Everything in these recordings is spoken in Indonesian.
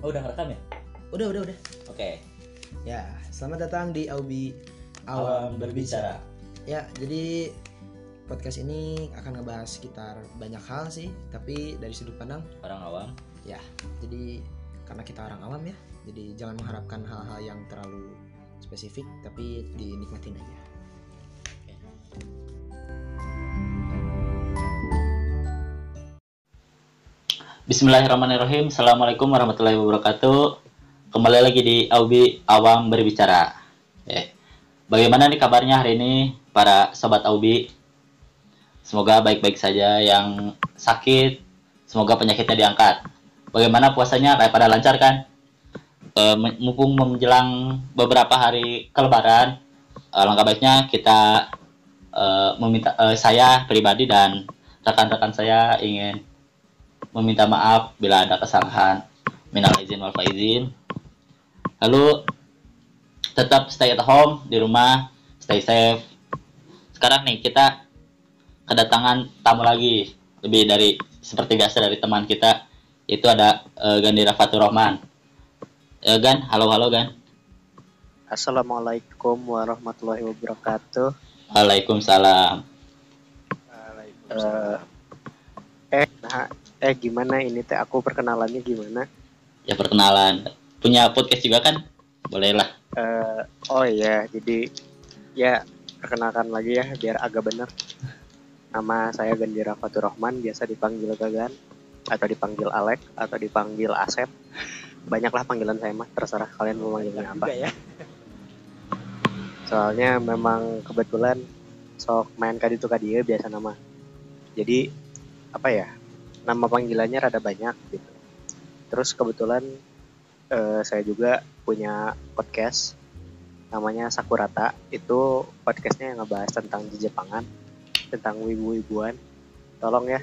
Oh udah ngerekam ya? Udah, udah, udah. Oke. Ya, selamat datang di Aubi Awam berbicara. Ya, jadi podcast ini akan ngebahas sekitar banyak hal sih, tapi dari sudut pandang Orang awam. ya. Jadi karena kita orang awam ya, jadi jangan mengharapkan hal-hal yang terlalu spesifik, tapi dinikmatin aja. Bismillahirrahmanirrahim. Assalamualaikum warahmatullahi wabarakatuh. Kembali lagi di Aubi Awam berbicara. Eh, bagaimana nih kabarnya hari ini para sobat Aubi? Semoga baik-baik saja yang sakit. Semoga penyakitnya diangkat. Bagaimana puasanya? Kayak pada lancar kan? Men- mumpung menjelang beberapa hari kelebaran, eh, langkah baiknya kita eh, meminta eh, saya pribadi dan rekan-rekan saya ingin meminta maaf bila ada kesalahan. Minal izin wal faizin. Lalu tetap stay at home di rumah, stay safe. Sekarang nih kita kedatangan tamu lagi lebih dari seperti biasa dari teman kita itu ada eh, Gandira Fatur Rahman. Eh, Gan, halo halo Gan. Assalamualaikum warahmatullahi wabarakatuh. Waalaikumsalam. Eh, eh, nah, eh gimana ini teh aku perkenalannya gimana? Ya perkenalan. Punya podcast juga kan? Bolehlah. Eh, oh iya, jadi ya perkenalkan lagi ya biar agak bener. Nama saya Gandira Fatur Rahman, biasa dipanggil Gagan atau dipanggil Alek atau dipanggil Asep. Banyaklah panggilan saya mah, terserah kalian mau manggilnya apa. ya. Soalnya memang kebetulan sok main kadi itu kadi biasa nama. Jadi apa ya? Nama panggilannya rada banyak gitu. Terus kebetulan eh, saya juga punya podcast namanya Sakurata. Itu podcastnya yang ngebahas tentang di Jepangan, tentang wibu-wibuan. Tolong ya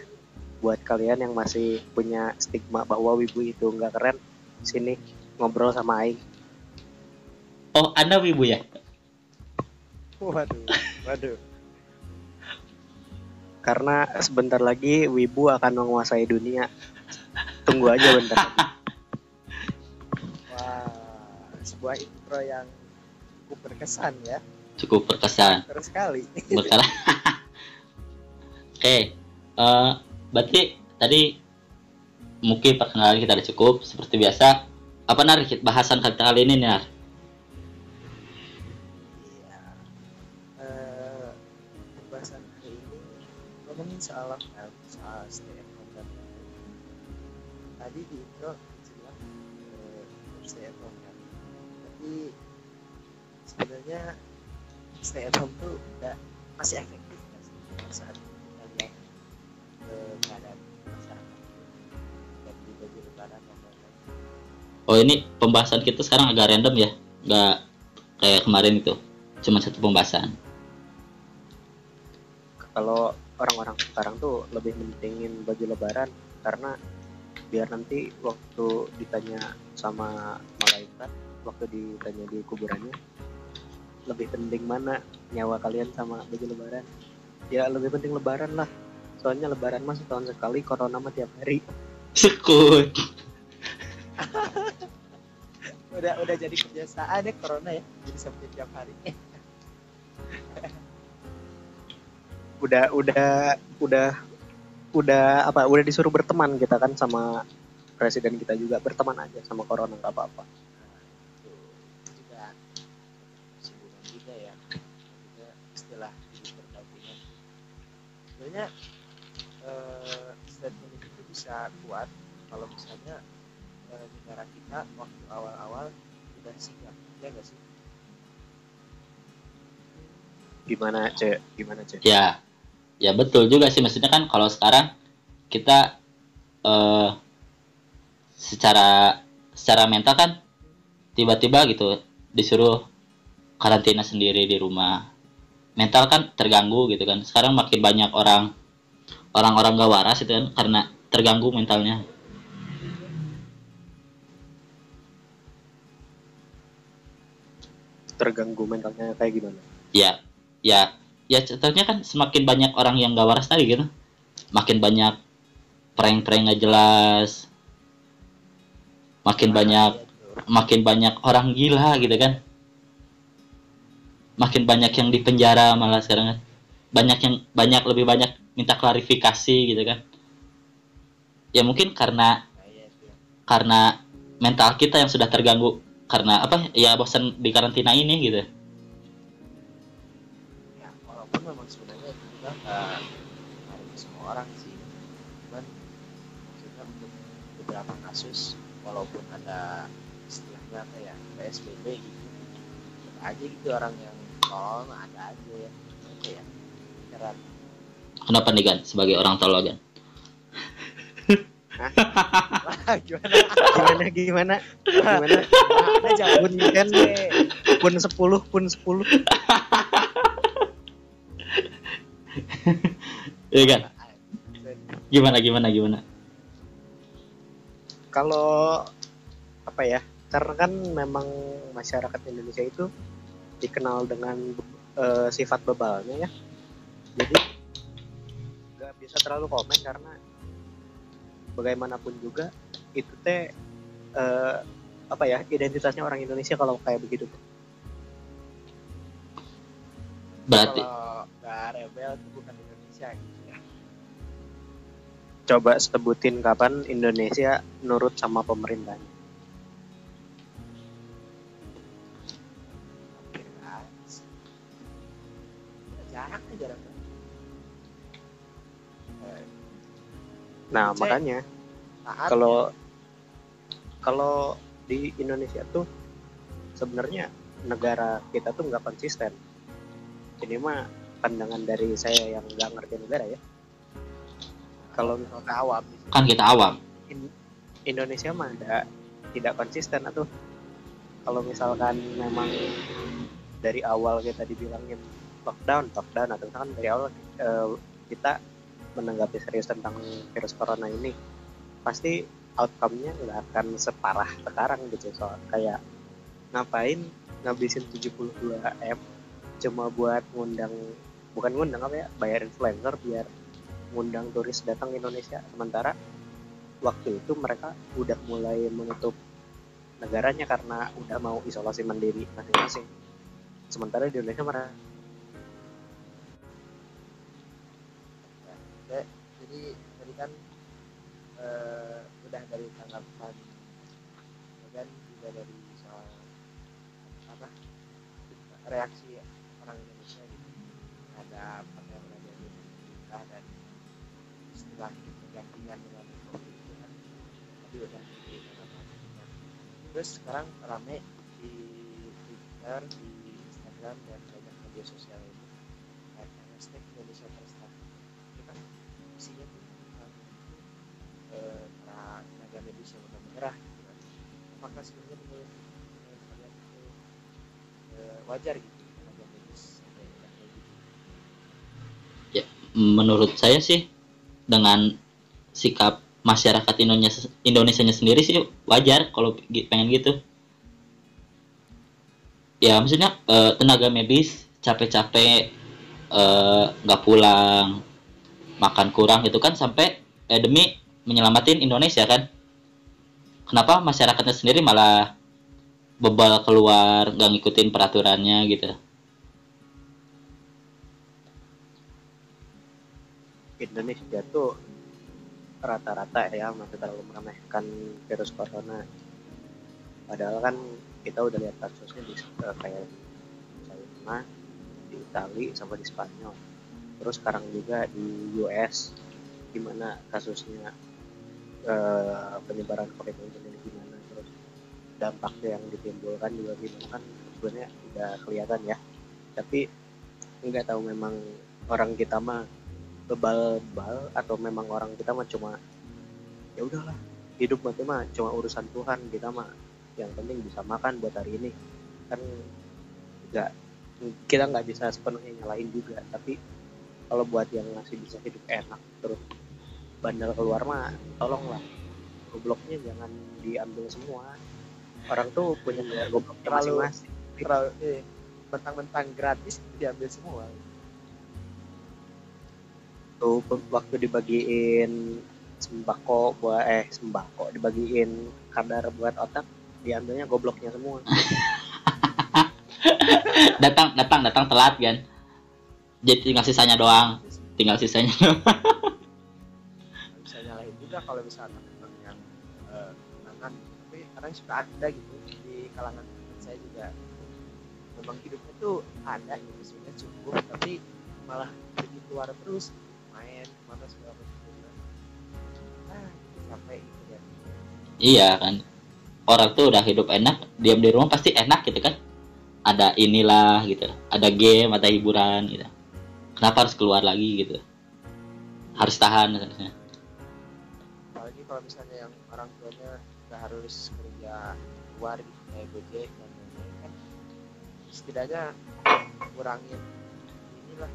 buat kalian yang masih punya stigma bahwa wibu itu nggak keren, sini ngobrol sama Aing. Oh, Anda wibu ya? Waduh, waduh. Karena sebentar lagi Wibu akan menguasai dunia. Tunggu aja bentar. Wah, sebuah intro yang cukup berkesan ya. Cukup berkesan. Terus sekali. berkala oke eh, berarti tadi mungkin perkenalan kita udah cukup seperti biasa apa nar bahasan kita kali ini nar soal lockdown, soal stay at home dan lain-lain. Tadi di intro dibilang eh, stay at home kan. Tapi sebenarnya stay at home tuh udah masih efektif kan saat kita lihat eh, keadaan masyarakat dan di baju lebaran oh ini pembahasan kita sekarang agak random ya. Nggak kayak kemarin itu. Cuma satu pembahasan. Kalau orang-orang sekarang tuh lebih mentingin baju lebaran karena biar nanti waktu ditanya sama malaikat, waktu ditanya di kuburannya lebih penting mana nyawa kalian sama baju lebaran? Ya lebih penting lebaran lah. Soalnya lebaran mah setahun sekali, corona mah tiap hari. sekut Udah udah jadi kebiasaan ya corona ya. Jadi seperti tiap hari. Udah udah udah udah apa? Udah disuruh berteman kita kan sama presiden kita juga berteman aja sama corona nggak apa-apa. Ya sebenarnya eh, statement itu bisa kuat kalau misalnya eh, negara kita waktu awal-awal udah sigap ya nggak sih Gimana cek? Gimana cek? ya ya betul juga sih. Maksudnya kan kalau sekarang kita eh secara secara mental kan tiba-tiba gitu disuruh karantina sendiri di rumah. Mental kan terganggu gitu kan. Sekarang makin banyak orang orang-orang gak waras itu kan karena terganggu mentalnya. Terganggu mentalnya kayak gimana? ya ya ya contohnya kan semakin banyak orang yang gak waras tadi gitu. Makin banyak prank-prank nggak jelas. Makin banyak makin banyak orang gila gitu kan. Makin banyak yang di penjara malah sekarang kan. banyak yang banyak lebih banyak minta klarifikasi gitu kan. Ya mungkin karena karena mental kita yang sudah terganggu. Karena apa? Ya bosan di karantina ini gitu walaupun memang sebenarnya itu juga nggak ngaruh ke semua orang sih. Cuman maksudnya untuk beberapa kasus walaupun ada istilahnya apa ya PSBB gitu tetap aja gitu orang yang tolong ada aja ya. Apa ya heran kenapa nih kan sebagai orang tolol kan Wah, gimana? Gimana gimana? Gimana? Ada jangan pun kan pun 10 pun 10 Iya kan? Gimana gimana gimana? Kalau apa ya karena kan memang masyarakat Indonesia itu dikenal dengan eh, sifat bebalnya ya. Jadi nggak bisa terlalu komen karena bagaimanapun juga itu teh eh, apa ya identitasnya orang Indonesia kalau kayak begitu berarti kalau nggak rebel itu bukan Indonesia gitu ya. Coba sebutin kapan Indonesia nurut sama pemerintahnya. Jarang jarang. Eh, nah makanya taat kalau kalau di Indonesia tuh sebenarnya negara kita tuh nggak konsisten ini mah pandangan dari saya yang nggak ngerti negara ya. Kalau kalau awam kan kita awam. In- Indonesia mah ada tidak konsisten atau kalau misalkan memang dari awal kita dibilangin lockdown lockdown atau misalkan dari awal eh, kita menanggapi serius tentang virus corona ini pasti outcome-nya nggak akan separah sekarang gitu. Soal kayak ngapain ngabisin 72 m cuma buat ngundang bukan ngundang apa ya bayar influencer biar ngundang turis datang ke Indonesia. Sementara waktu itu mereka udah mulai menutup negaranya karena udah mau isolasi mandiri masing-masing. Sementara di Indonesia mereka jadi tadi kan eh, udah dari tanggapan dan juga dari soal apa reaksi orang Indonesia gitu terhadap apa yang ada di pemerintah dan istilah bergantian dengan COVID itu kan tadi udah diberikan apa terus sekarang rame di Twitter di Instagram dan banyak media sosial itu kayak hashtag Indonesia First Love itu kan isinya tuh tentang eh, para tenaga medis yang udah menyerah gitu kan. Apakah sebenarnya menurut kalian itu eh, wajar gitu tenaga medis gitu? Menurut saya sih dengan sikap masyarakat Indonesia Indonesia sendiri sih wajar kalau pengen gitu. Ya maksudnya eh, tenaga medis capek-capek eh, nggak pulang makan kurang gitu kan sampai eh, demi menyelamatin Indonesia kan. Kenapa masyarakatnya sendiri malah bebal keluar nggak ngikutin peraturannya gitu? Indonesia tuh rata-rata ya masih terlalu meremehkan virus corona. Padahal kan kita udah lihat kasusnya di eh, kayak China di Itali sama di Spanyol. Terus sekarang juga di US gimana kasusnya eh, penyebaran COVID-19 ini gimana terus dampaknya yang ditimbulkan juga gimana kan sebenarnya udah kelihatan ya. Tapi nggak tahu memang orang kita mah bebal-bebal atau memang orang kita mah cuma ya udahlah hidup mati mah cuma urusan Tuhan kita mah yang penting bisa makan buat hari ini. Kan nggak kita nggak bisa sepenuhnya nyalain juga tapi kalau buat yang masih bisa hidup enak terus bandel keluar mah tolonglah. Gobloknya jangan diambil semua. Orang tuh punya gobloknya Terlalu- masing-masing. terlalu eh, mentang-mentang gratis diambil semua pe- waktu dibagiin sembako buat eh sembako dibagiin kadar buat otak diambilnya gobloknya semua. Datang datang datang telat kan jadi tinggal sisanya doang. Tinggal sisanya Nggak bisa nyalahin juga kalau misalnya teman yang anak tapi kadang suka ada gitu di kalangan teman saya juga. Memang hidupnya tuh ada gitu sebenarnya cukup tapi malah pergi keluar terus main mana segala macam gitu. ah capek gitu ya iya kan. Orang tuh udah hidup enak diam di rumah pasti enak gitu kan. Ada inilah gitu ada game ada hiburan gitu. Kenapa harus keluar lagi gitu? Harus tahan seharusnya apalagi kalau misalnya yang orang tuanya nggak harus kerja luar gitu kayak gojek dan lain-lain kan. Setidaknya kurangin inilah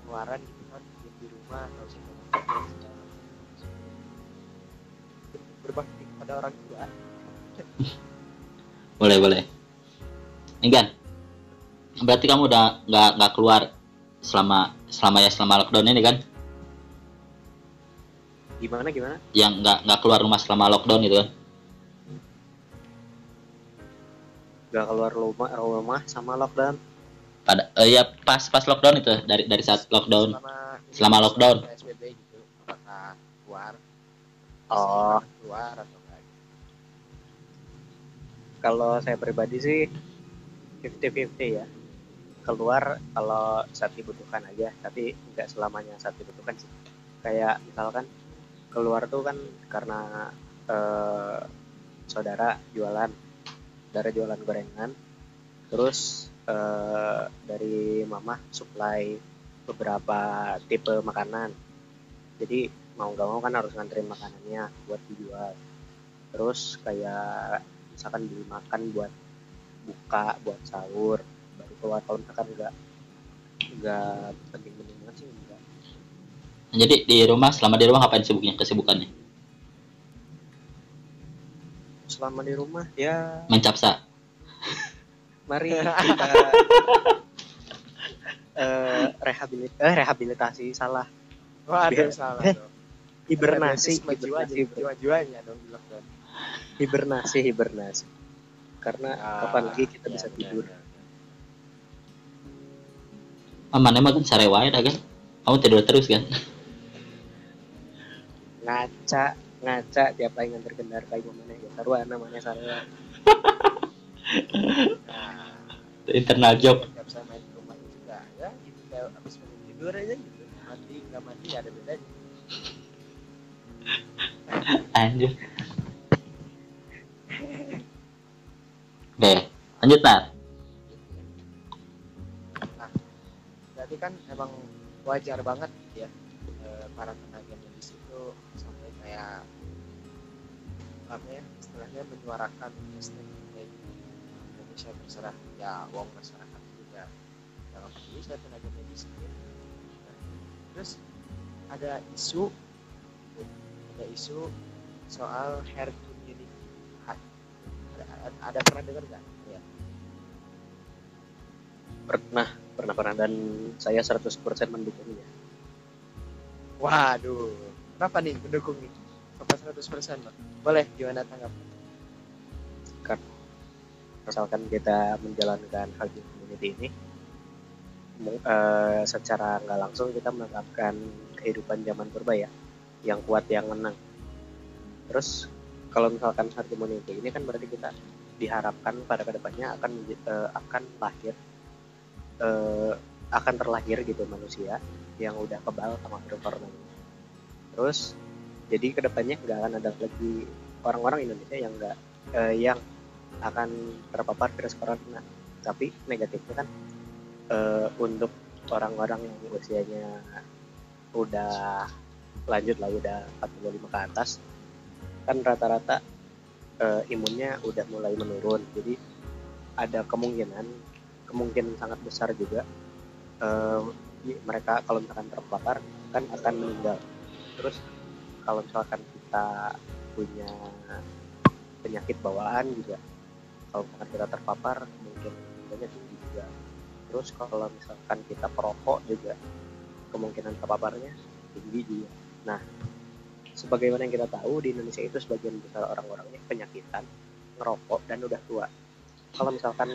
pengeluaran rumah nggak berbakti kepada orang tua boleh. Boleh Enggan berarti kamu udah nggak nggak keluar selama selama ya selama lockdown ini kan gimana gimana? Yang nggak nggak keluar rumah selama lockdown gitu kan gak keluar rumah rumah sama lockdown. Pada eh, ya pas pas lockdown itu dari dari saat lockdown. Selama Selama lockdown. PSBB gitu. Apakah keluar? Oh. keluar atau enggak kalau saya pribadi sih 50-50 ya. Keluar kalau saat dibutuhkan aja tapi nggak selamanya saat dibutuhkan sih. Kayak misalkan keluar tuh kan karena eh, saudara jualan saudara jualan gorengan terus eh, dari mama supply beberapa tipe makanan. Jadi mau nggak mau kan harus nganterin makanannya buat dijual. Terus kayak misalkan beli makan buat buka buat sahur baru keluar kalau misalkan nggak nggak penting-penting banget sih enggak jadi di rumah selama di rumah ngapain sibuknya kesibukannya? Selama di rumah ya mencapsa mari kita eh rehabilit eh rehabilitasi salah. Waduh Biar- salah Eh, dong. hibernasi hibernasi. jiwa jiwanya dong di lockdown. hibernasi hibernasi. Karena Ah, kapan lagi kita iya, bisa benar, tidur. benar. ah, mana mah kan sare wae dah kan? Kamu tidur terus kan? Ngaca ngaca tiap kali nganter kendara kayak mana ya? Taruhan namanya saya Nah, internal job tidur aja gitu. Mati nggak mati ya ada bedanya. Anjir. Oke lanjut Nat berarti kan emang wajar banget ya eh, para tenaga medis itu sampai kayak apa ya istilahnya menyuarakan hashtag kayak gitu. Indonesia terserah ya uang masyarakat juga. Jangan peduli saya tenaga medis gitu. Terus ada isu ada isu soal herd immunity ada, ada, ada pernah dengar nggak ya pernah pernah pernah dan saya 100% mendukungnya Waduh, kenapa nih mendukung nih? Apa 100% Bang? Boleh, gimana tanggap? misalkan kita menjalankan hal community ini eh, secara nggak langsung kita menerapkan kehidupan zaman purba ya yang kuat yang menang. Terus kalau misalkan herd immunity ini kan berarti kita diharapkan pada ke depannya akan eh, akan lahir eh, akan terlahir gitu manusia yang udah kebal sama virus corona terus jadi ke depannya nggak akan ada lagi orang-orang Indonesia yang nggak eh, yang akan terpapar virus corona. Tapi negatifnya kan eh, untuk orang-orang yang usianya udah lanjut lah udah 45 ke atas kan rata-rata eh, imunnya udah mulai menurun. Jadi ada kemungkinan kemungkinan sangat besar juga i- mereka kalau misalkan terpapar kan akan meninggal. Terus kalau misalkan kita punya penyakit bawaan juga kalau misalkan kita terpapar mungkin tinggi juga terus kalau misalkan kita perokok juga kemungkinan terpaparnya tinggi juga. Nah sebagaimana yang kita tahu di Indonesia itu sebagian besar orang-orangnya penyakitan ngerokok dan udah tua. Kalau misalkan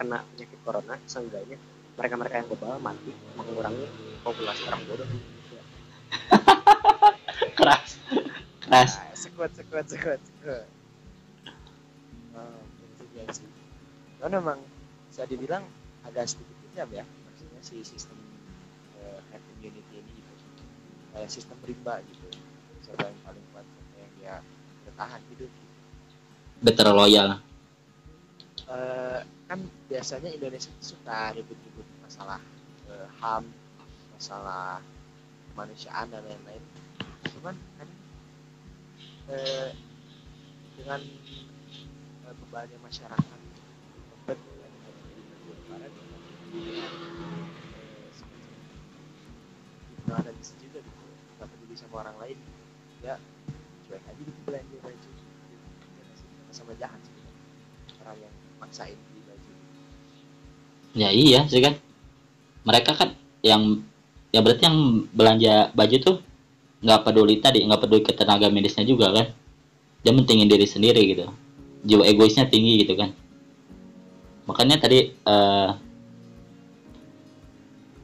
kena penyakit corona seenggaknya mereka-mereka yang bebal mati mengurangi populasi orang bodoh. Keras. Keras. Nah, sekuat sekuat sekuat sekuat. Oh, itu dia sih. Cuman memang bisa dibilang agak sedikit kejam ya, maksudnya si sistem eh, herd immunity ini gitu. Kayak sistem rimba gitu. Siapa yang paling kuat, siapa yang dia bertahan hidup. Gitu. better loyal Eh, kan biasanya Indonesia suka ribut-ribut masalah eh, HAM, masalah kemanusiaan dan lain-lain. Cuman kan eh, dengan eh, bebannya masyarakat beban yang ada di bagian barat dengan eh, semacam ignoranis juga gitu. Nggak peduli sama orang lain. Ya cuek aja gitu belanja baju. Nggak sih? sama jahat sih orang yang maksain beli baju. Ya iya sih kan. Mereka kan yang ya berarti yang belanja baju tuh nggak peduli tadi nggak peduli ke tenaga medisnya juga kan. Dia mentingin diri sendiri gitu. Jiwa egoisnya tinggi gitu kan. Makanya tadi eh,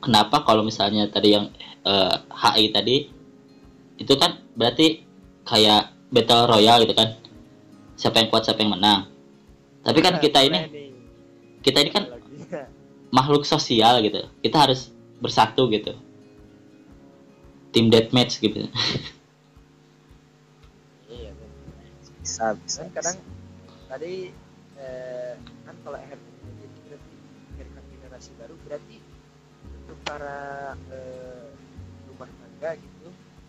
kenapa kalau misalnya tadi yang eh, HI tadi itu kan berarti kayak battle royale gitu kan siapa yang kuat siapa yang menang tapi kan kita ini kita ini kan makhluk sosial gitu kita harus bersatu gitu tim deathmatch gitu iya kan. bisa bisa kan kadang tadi eh, kan kalau generasi baru berarti para eh, rumah tangga gitu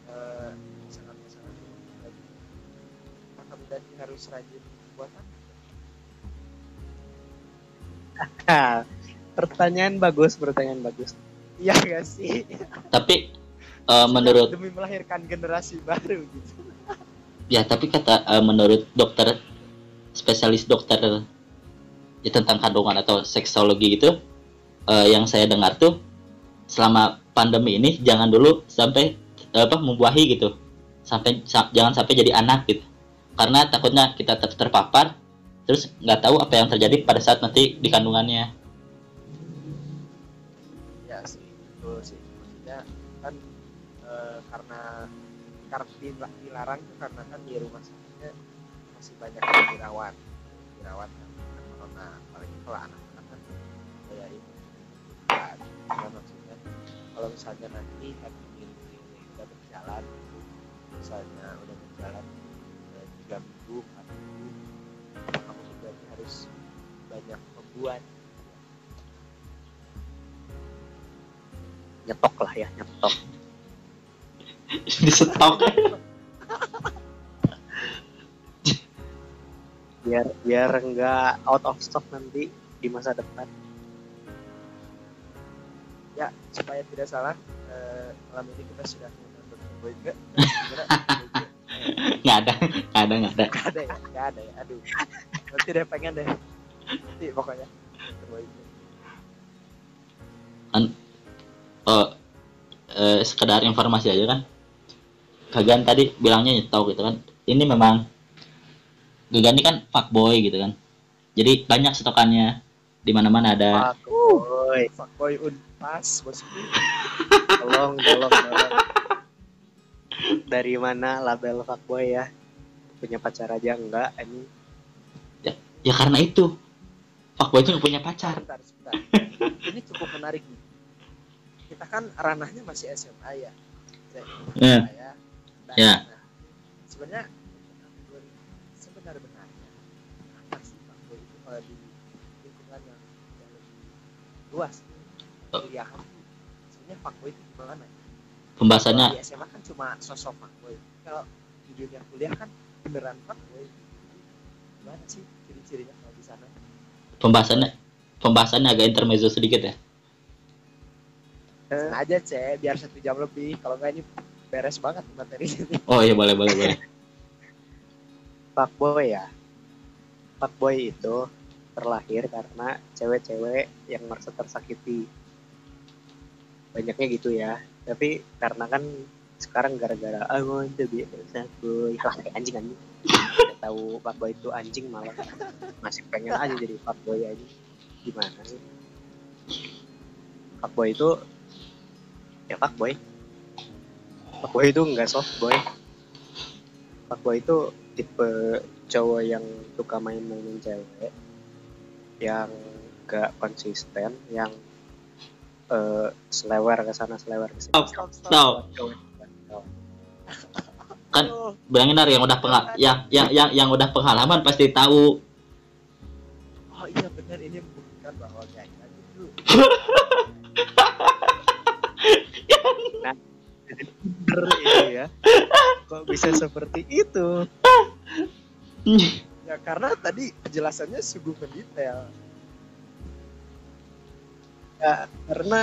eh, pasangan-pasangan rumah tangga gitu maka berarti harus rajin buatan Nah, pertanyaan bagus pertanyaan bagus. Iya gak sih? Tapi eh, menurut demi melahirkan generasi baru gitu. Ya tapi kata eh, menurut dokter spesialis dokter ya tentang kandungan atau seksologi gitu eh, yang saya dengar tuh selama pandemi ini jangan dulu sampai apa membuahi gitu. Sampai sa- jangan sampai jadi anak gitu. Karena takutnya kita ter- terpapar terus nggak tahu apa yang terjadi pada saat nanti di kandungannya. Ya sih betul sih. Maksudnya kan eh, karena karena di- dilarang tuh karena kan di rumah sakitnya masih banyak yang dirawat misalnya nanti herd immunity ini udah berjalan misalnya udah berjalan eh, tiga minggu empat minggu kamu juga harus banyak membuat. Nyetok lah ya nyetok. Di stok biar biar nggak out of stock nanti di masa depan ya supaya tidak salah eh, malam ini kita sudah Dr. Boyke? nggak ada nggak ada nggak ada Nggak ada ya nggak ada ya aduh nanti deh pengen deh nanti pokoknya. Boyke. oh, eh, sekedar informasi aja kan Gagan tadi bilangnya nyetok gitu kan ini memang Gagan ini kan fuckboy gitu kan jadi banyak stokannya di mana mana ada. Fuckboy. Fuckboy unpas bosku tolong tolong tolong. Dari mana label fuckboy ya? Punya pacar aja enggak ini ya karena itu. Fuckboy itu punya pacar. Sebentar sebentar. Ini cukup menarik nih. Kita kan ranahnya masih SMA ya. Iya. ya. Nah, Iya. nah, sebenarnya sebenar-benarnya apa sih fuckboy itu kalau di lingkungan yang, yang lebih luas Oh. kuliahan tuh sebenarnya fuckboy itu gimana pembahasannya? Di SMA kan cuma sosok fuckboy. Kalau di dunia kuliah kan beneran fuckboy. Gimana sih ciri-cirinya kalau di sana? Pembahasannya pembahasannya agak intermezzo sedikit ya? Sengaja cek. Biar satu jam lebih. Kalau nggak ini beres banget materi oh iya boleh boleh boleh. Fuckboy ya? Fuckboy itu terlahir karena cewek-cewek yang merasa tersakiti. Banyaknya gitu ya. Tapi karena kan sekarang gara-gara I want to be a boy. Lah kayak anjing anjing. Udah tahu fuckboy itu anjing malah. Masih pengen aja jadi fuckboy aja. Gimana sih? Fuckboy itu ya fuckboy fuckboy itu enggak soft boy. Fuckboy itu tipe cowok yang suka main-mainin cewek yang gak konsisten yang eh, selewer ke sana selewer ke sini. Stop, stop. Kan bilangin Nar, yang udah pengal yang yang yang yang udah pengalaman pasti tahu. oh iya benar ini membuktikan bahwa kayaknya itu. Bener ini ya. Kok bisa seperti itu ya karena tadi penjelasannya sungguh mendetail. Ya karena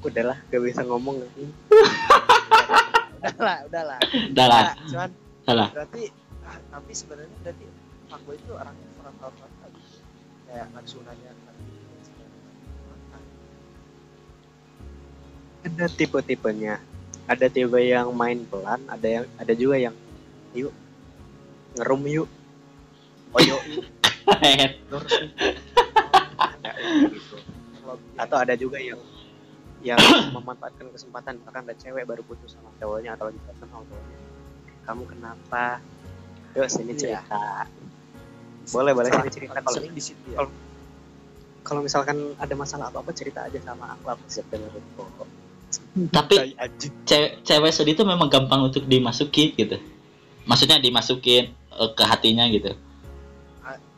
udahlah gak bisa ngomong lagi. Udahlah udahlah. Udah lah, Nah, cuman salah. berarti ah, tapi sebenarnya berarti fuckboy itu orangnya frontal frontal gitu. Kayak langsung nanya ada tipe-tipenya. Ada tipe yang main pelan ada yang ada juga yang yuk ngerum yuk. Ada yang gitu. Atau ada juga yang yang memanfaatkan kesempatan bahkan ada cewek baru putus sama cowoknya atau lagi pacaran sama cowoknya. Kamu kenapa? Yuk sini Iya. cerita. Boleh boleh sini cerita kalau sering di situ ya. kalau- misalkan ada masalah apa apa cerita aja sama aku. Aku siap dengerin kok. Tapi cewek cewek sedih itu memang gampang untuk dimasuki gitu. Maksudnya dimasukin eh, ke hatinya gitu.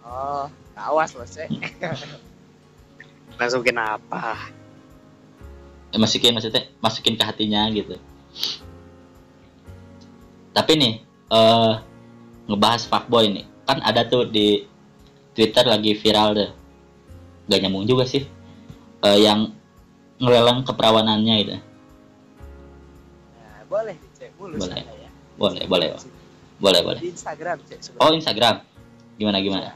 oh awas loh sih masukin apa Eh, masukin maksudnya masukin ke hatinya gitu. Tapi nih eh ngebahas fuckboy nih. Kan ada tuh di Twitter lagi viral deh. Gak nyambung juga sih. Eh, yang ngelelang keperawanannya gitu. nah, boleh dicek mulus Boleh. Ya Boleh, boleh, boleh, boleh. di Instagram cek sebenarnya. Oh, Instagram. Gimana gimana?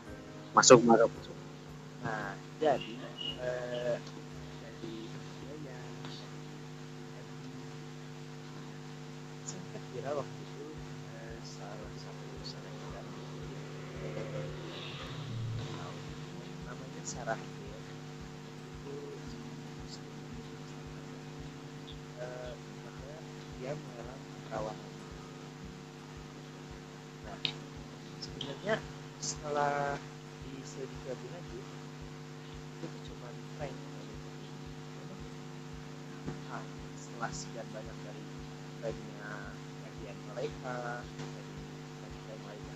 masuk masuk masuk Nah, jadi eh, jadi videonya sempat viral waktu itu eh, salah satu selebgram eh, namanya Sarah Hill itu eh, makanya dia mengalami perawanan. Nah, sebenarnya setelah diselidiki lebih lanjut itu tuh cuma prank nah, setelah sekian banyak dari pranknya bagian mereka prank lainnya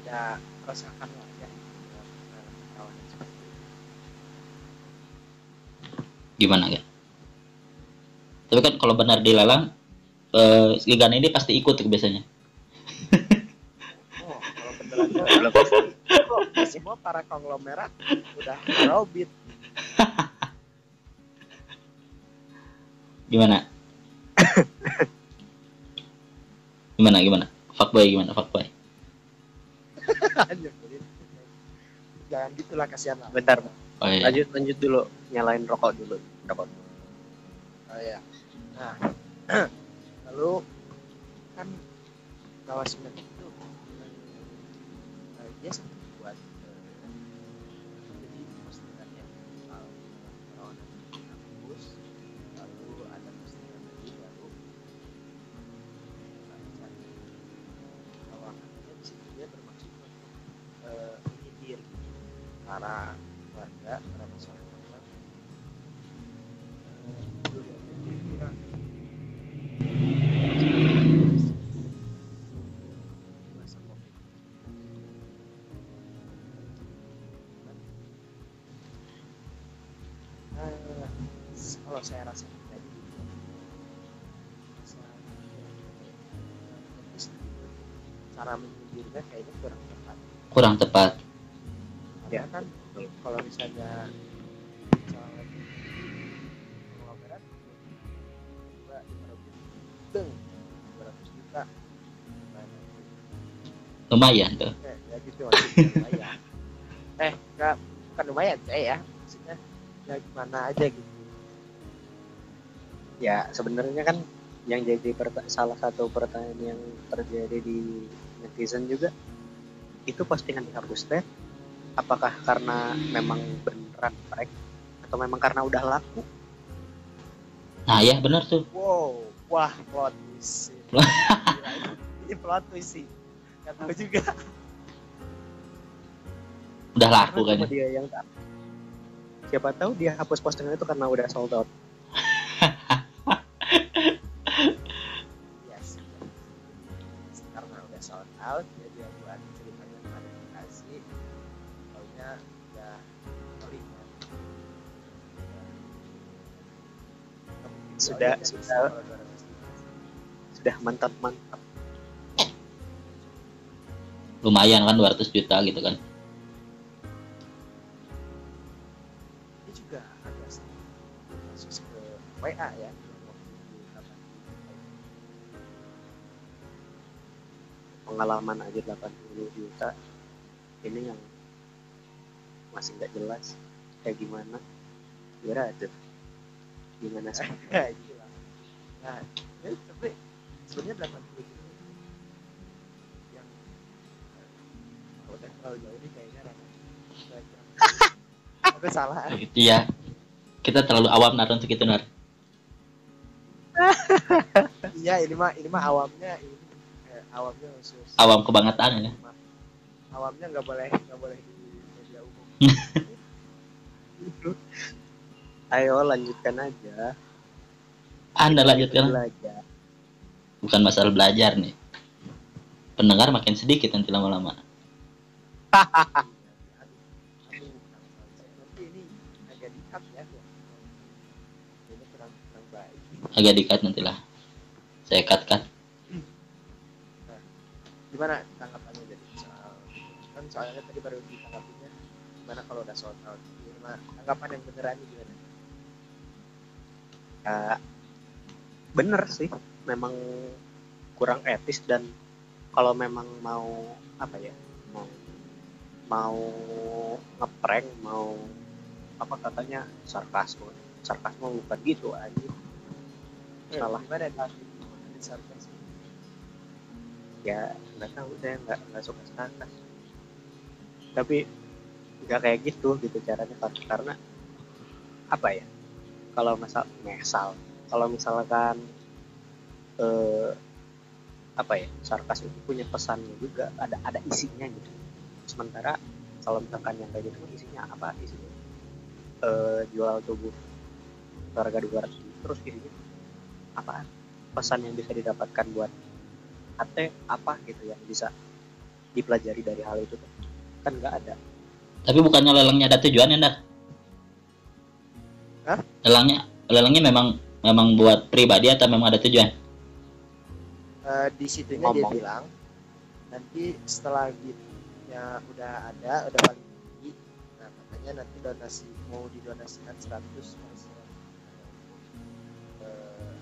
tidak rasakan lah ya perawanan seperti itu Gimana ya? Tapi kan kalau benar dilelang, eh Gigan ini pasti ikut tuh biasanya. oh kalau beneran pasti oh, semua para konglomerat udah robit Gimana? gimana gimana? Fuckboy gimana? Fuckboy. Jangan gitulah kasihan lah bentar Oh iya. lanjut lanjut dulu nyalain rokok dulu rokok dulu. Oh ya. Nah, lalu kan kawas semen itu dia sempat kalau saya rasa pribadi rasa, eh, cara menyindirnya kayaknya kurang tepat. Kurang tepat. ya kan kalau misalnya misalnya konglomerat coba dimerebut deng 200 juta. Lumayan tuh. ya, ya gitu lumayan. Eh enggak bukan lumayan saya ya. Maksudnya ya gimana aja gitu ya sebenarnya kan yang jadi salah satu pertanyaan yang terjadi di netizen juga itu postingan dihapus teh apakah karena memang beneran prank atau memang karena udah laku nah ya benar tuh Wow, wah plot twist. ini- plot twist sih. Gak tahu juga. udah laku kan dia yang siapa tahu dia hapus postingan itu karena udah sold out Sudah- sudah- kalau 200. sudah mantap mantap. Lumayan kan 200 juta gitu kan. Ini juga sedikit kasus ke WA ya. pengalaman aja 80 juta. Ini yang masih nggak jelas. Kayak gimana? Kira ada gimana sih lah. Nah, ini tapi sebenarnya 80 juta itu yang eh, kalau udah terlalu jauh ini kayaknya kurang- Aku salah. itu ya kita terlalu awam nar untuk itu nar Iya, ini mah ini mah awamnya ini eh, awamnya khusus. awam kebangetan ya Awamnya nggak boleh nggak boleh di media umum. Ayo lanjutkan aja. Anda lanjutkan. Belajar. Bukan masalah belajar nih. Pendengar makin sedikit nanti lama-lama. Agak dikat nantilah. Saya cut cut gimana tanggapannya jadi soal? Kan soalnya tadi baru ditanggapinya. Gimana kalau udah sold out gimana? Tanggapan yang beneran gimana ya, bener sih. Memang kurang etis dan kalau memang mau apa ya mau mau ngeprank mau apa katanya sarkasme sarkasme bukan gitu aja Salah. gimana di di sarkas ya nggak tahu saya nggak nggak suka sarkas. Tapi nggak kayak gitu gitu caranya Kar- karena apa ya kalau misal misal kalau misalkan eh, apa ya sarkas itu punya pesannya juga ada ada isinya gitu. Sementara kalau misalkan yang kayak gitu isinya apa isinya? Eh, jual tubuh harga 200 ribu, terus isinya apa? Pesan yang bisa didapatkan buat ate apa gitu yang bisa dipelajari dari hal itu? Kan nggak ada. Tapi bukannya lelangnya ada tujuannya nar Hah? lelangnya lelangnya memang memang buat pribadi atau memang ada tujuan Eh, di situnya dia Ngomong. bilang nanti setelah gitnya udah ada udah paling tinggi nah katanya nanti donasi mau didonasikan 100 persen Eh,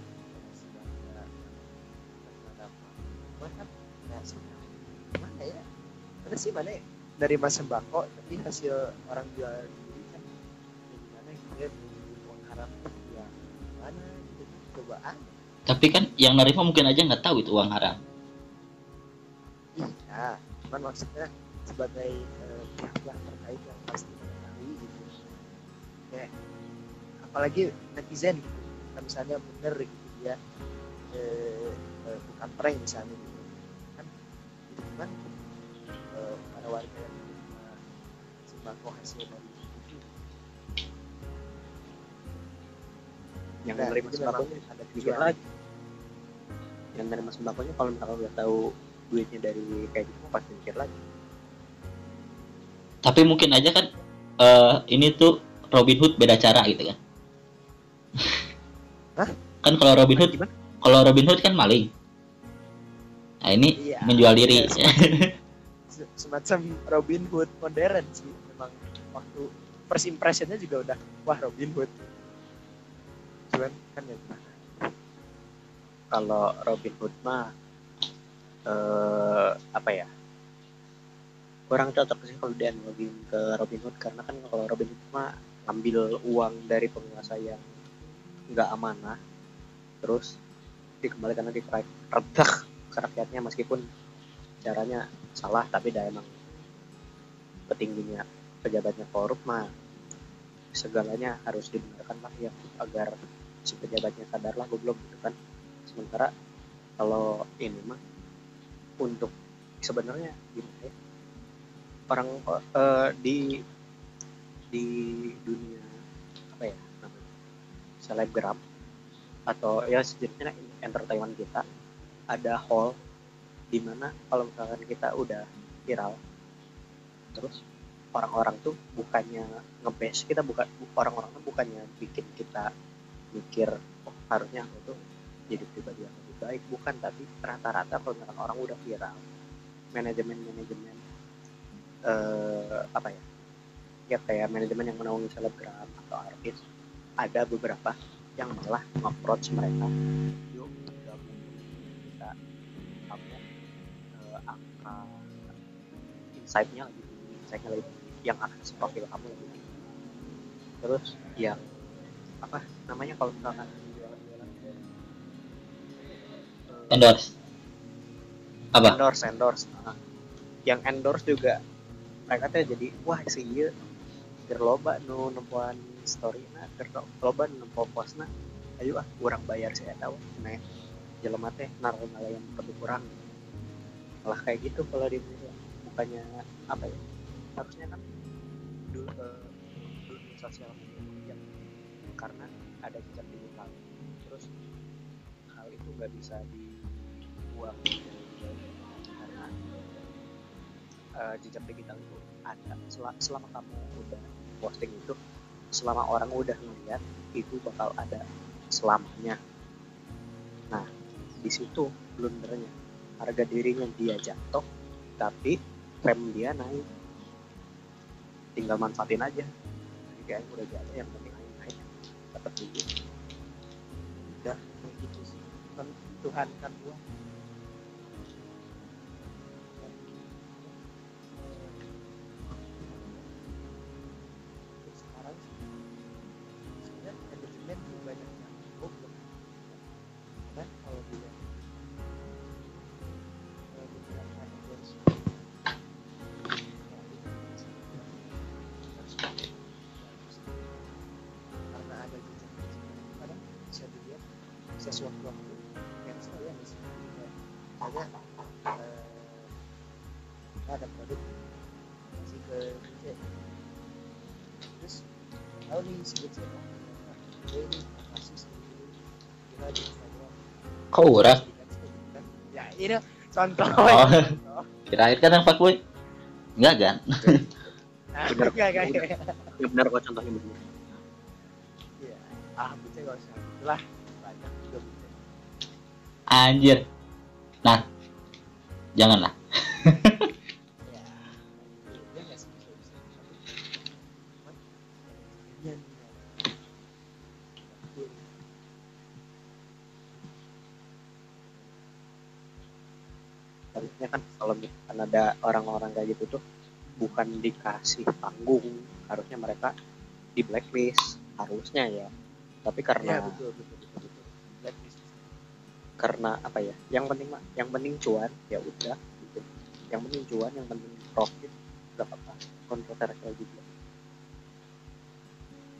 ya sama mana ya mana sih mana ya? dari mas sembako tapi hasil orang jual diri kan ya gimana gitu cobaan tapi kan yang nerima mungkin aja nggak tahu itu uang haram Iya, cuman maksudnya sebagai eh, pihak-pihak terkait yang pasti mengetahui gitu. Ya, apalagi netizen gitu. Kalau misalnya bener gitu dia eh, eh, bukan prank misalnya gitu. Kan itu kan eh, para warga yang sembako hasil dari yang Nah, menerima sembakonya ada tujuan. lagi. Yang menerima sembakonya kalau misalkan udah tahu duitnya dari kayak gitu pasti mikir lagi. Tapi mungkin aja kan eh, ini tuh Robin Hood beda cara gitu kan. Hah? kan kalau Robin Hood gimana? kalau Robin Hood kan maling. Nah ini Iya. menjual diri. Iya, se- semacam Robin Hood modern sih memang. Waktu first impressionnya juga udah wah Robin Hood cuman kan ya? Gimana kalau Robin Hood mah eh apa ya? Kurang cocok sih kalau dia analogiin ke Robin Hood karena kan kalau Robin Hood mah ngambil uang dari penguasa yang nggak amanah terus dikembalikan lagi ke rakyat ke rakyatnya meskipun caranya salah tapi dah emang petingginya pejabatnya korup mah segalanya harus dibenarkan lah ya agar si pejabatnya sadar lah goblok gitu kan. Sementara kalau ini mah untuk sebenarnya gimana ya orang eh, di di dunia apa ya namanya selebgram atau ya sejenisnya entertainment kita ada hall di mana kalau misalkan kita udah viral terus orang-orang tuh bukannya ngebase kita bukan orang-orang tuh bukannya bikin kita mikir oh harusnya aku tuh jadi pribadi yang lebih baik. Bukan tapi rata-rata kalau misalkan orang udah viral manajemen manajemen eh, apa ya ya kayak manajemen yang menaungi selebgram atau artis ada beberapa yang malah nge-approach mereka yuk gabung kita eh, angka insight-nya lebih tinggi insight-nya lebih tinggi yang akses profil kamu lebih tinggi. Terus yang apa namanya kalau misalkan jualan-jualan eh, endorse. apa? endorse endorse. Nah, yang endorse juga mereka tuh jadi wah si iya keur loba nu nempuan story na keur loba nu nempo postna ayo ah kurang bayar saya tahu nah jelema teh naruh ngalayan produk kurang. Malah kayak gitu kalau di bukannya apa ya harusnya kan du- eh, dunia sosial media yang karena ada jejak digital terus hal itu nggak bisa dibuang. Karena eh, jejak digital itu ada. Sel- selama kamu udah posting itu selama orang udah ngeliat itu bakal ada selamanya. Nah di situ blundernya. Harga dirinya dia jatuh tapi fame dia naik. Tinggal manfaatin aja. Jadi kayak udah jatuh yang penting aing naik dapat duit udah kayak gitu sih. Kan Tuhan kan gua bisa sewaktu-waktu cancel ya misalnya misalnya eh, kita ada produk kasih ke DJ terus tahu nih DJ oh, dia ini sendiri kita di Instagram kok gitu kan ya ini contoh. Oh. contoh kirain kan yang fuckboy enggak kan Bener. enggak ya benar kok contohnya benar. Ya ah bisa gak usah. Bisa anjir. Nah janganlah. Ya ya. harusnya kan kalau misalkan ada orang-orang kayak gitu tuh bukan dikasih panggung harusnya mereka di blacklist harusnya ya. Tapi ya karena betul betul betul betul karena apa ya yang penting mah yang penting cuan ya udah gitu. Yang penting cuan yang penting profit gak apa-apa kontroversial juga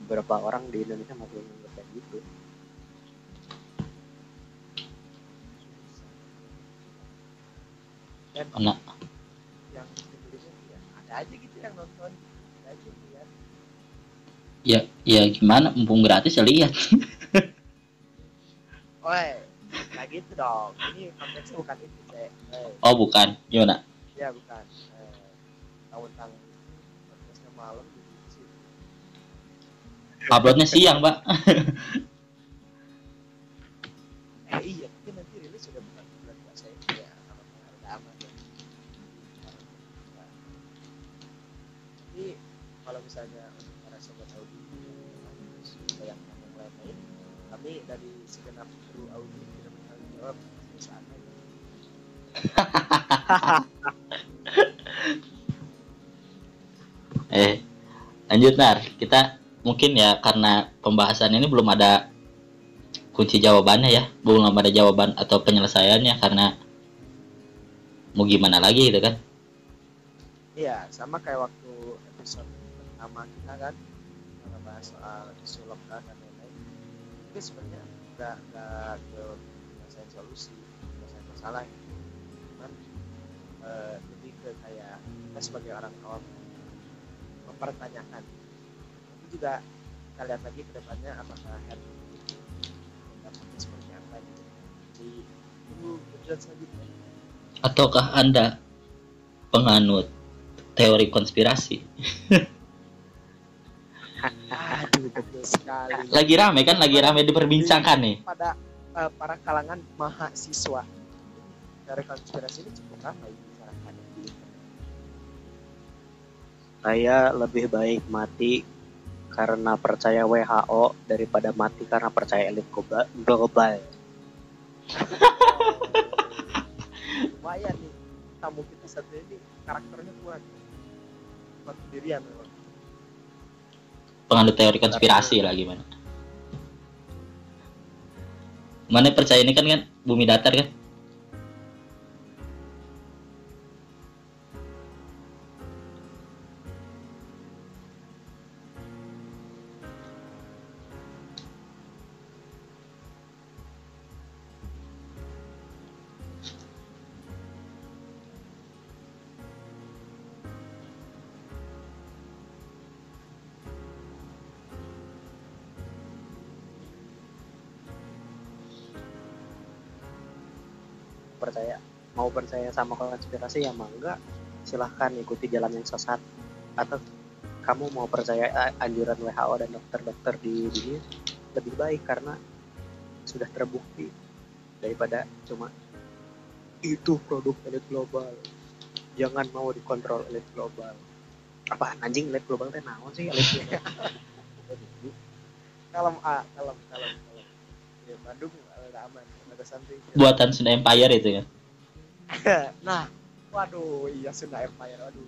beberapa orang di Indonesia masih menganggap kayak gitu? Dan Mana? yang Indonesia ya ada aja gitu yang nonton ada aja ya ya ya gimana mumpung gratis ya lihat gitu dong. Ini konteksnya bukan itu, Cek. Eh, oh bukan gimana ya bukan. Eh, tahun-tahun podcastnya malam gitu sih. uploadnya siang pak Eh iya, tapi nanti rilis sudah bukan bulan puasa ini ya. Sama udah aman ya. Tapi kalau misalnya untuk para sobat Audi terus juga yang lain kami dari segenap kru Audi tidak bertanggung jawab eh lanjut nar. Kita mungkin ya karena pembahasan ini belum ada kunci jawabannya ya. Belum ada jawaban atau penyelesaiannya karena mau gimana lagi gitu kan. Iya, sama kayak waktu episode pertama kita kan kita bahas soal isu lokal dan lain-lain. Itu sebenarnya nggak nggak solusi, penyelesaian masalah. ya. Cuman eh, lebih ke kayak kita sebagai orang awam mempertanyakan. Itu juga kita lihat lagi ke depannya apakah head itu dapatnya seperti apa gitu. Di tunggu episode selanjutnya. ataukah anda penganut teori konspirasi Aduh, betul sekali. lagi rame kan lagi rame diperbincangkan nih pada eh, para kalangan mahasiswa. Dari konspirasi ini cukup ramai dibicarakan di Saya lebih baik mati karena percaya WHO daripada mati karena percaya elit globa- global. lumayan nih. Tamu kita satu ini karakternya kuat kuat pendirian memang penganut teori konspirasi lah gimana mana percaya ini kan kan? Bumi datar kan Percaya mau percaya sama konspirasi ya mangga silahkan ikuti jalan yang sesat. Atau kamu mau percaya a- anjuran WHO dan dokter-dokter di dunia lebih baik karena sudah terbukti daripada cuma itu produk elit global jangan mau dikontrol elit global. Apa anjing elit global teh naon sih elit global kalem ah kalem kalem kalem ya Bandung ada aman ada santai. Buatan Sunda Empire itu kan nah waduh iya Sunda Empire aduh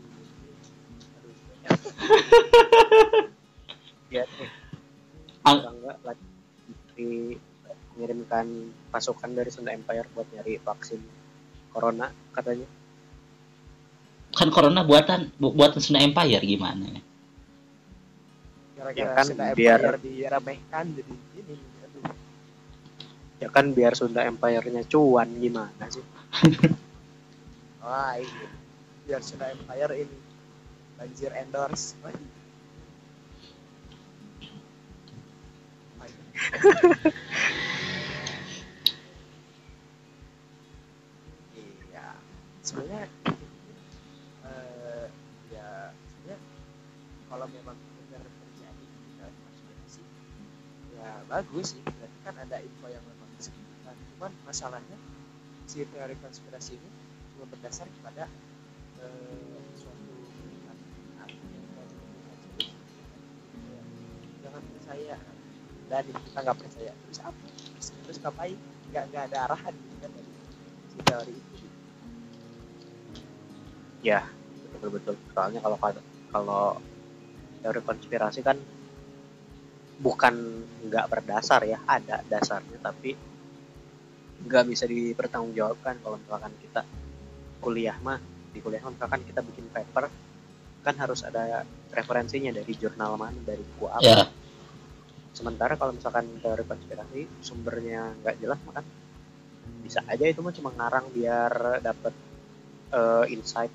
aduh ya eh Ang- enggak lagi di- mengirimkan pasukan dari Sunda Empire buat nyari vaksin corona katanya. Kan corona buatan bu- buatan Sunda Empire gimana ya? Gara-gara Ya kan, Sunda biar- Empire diremehkan jadi ya kan biar Sunda Empire-nya cuan gimana sih? Wah ini. Biar Sunda Empire ini. Banjir endorse. Iya. Sebenarnya ya sebenarnya kalau memang benar terjadi konspirasi ya bagus sih. Berarti kan ada info yang disebutkan cuman masalahnya si teori konspirasi ini cuma berdasar kepada eh, suatu jangan percaya. Dan kita nggak percaya. Terus apa? Terus, terus ngapain? Nggak nggak ada arahan gitu kan dari si teori itu. Gitu. betul betul soalnya kalau kalau teori konspirasi kan bukan nggak berdasar ya ada dasarnya tapi nggak bisa dipertanggungjawabkan kalau misalkan kita kuliah mah di kuliah mah misalkan kita bikin paper kan harus ada referensinya dari jurnal mana dari buku apa. Ya. Sementara kalau misalkan teori konspirasi sumbernya nggak jelas maka bisa aja itu mah cuma ngarang biar dapat eh, insight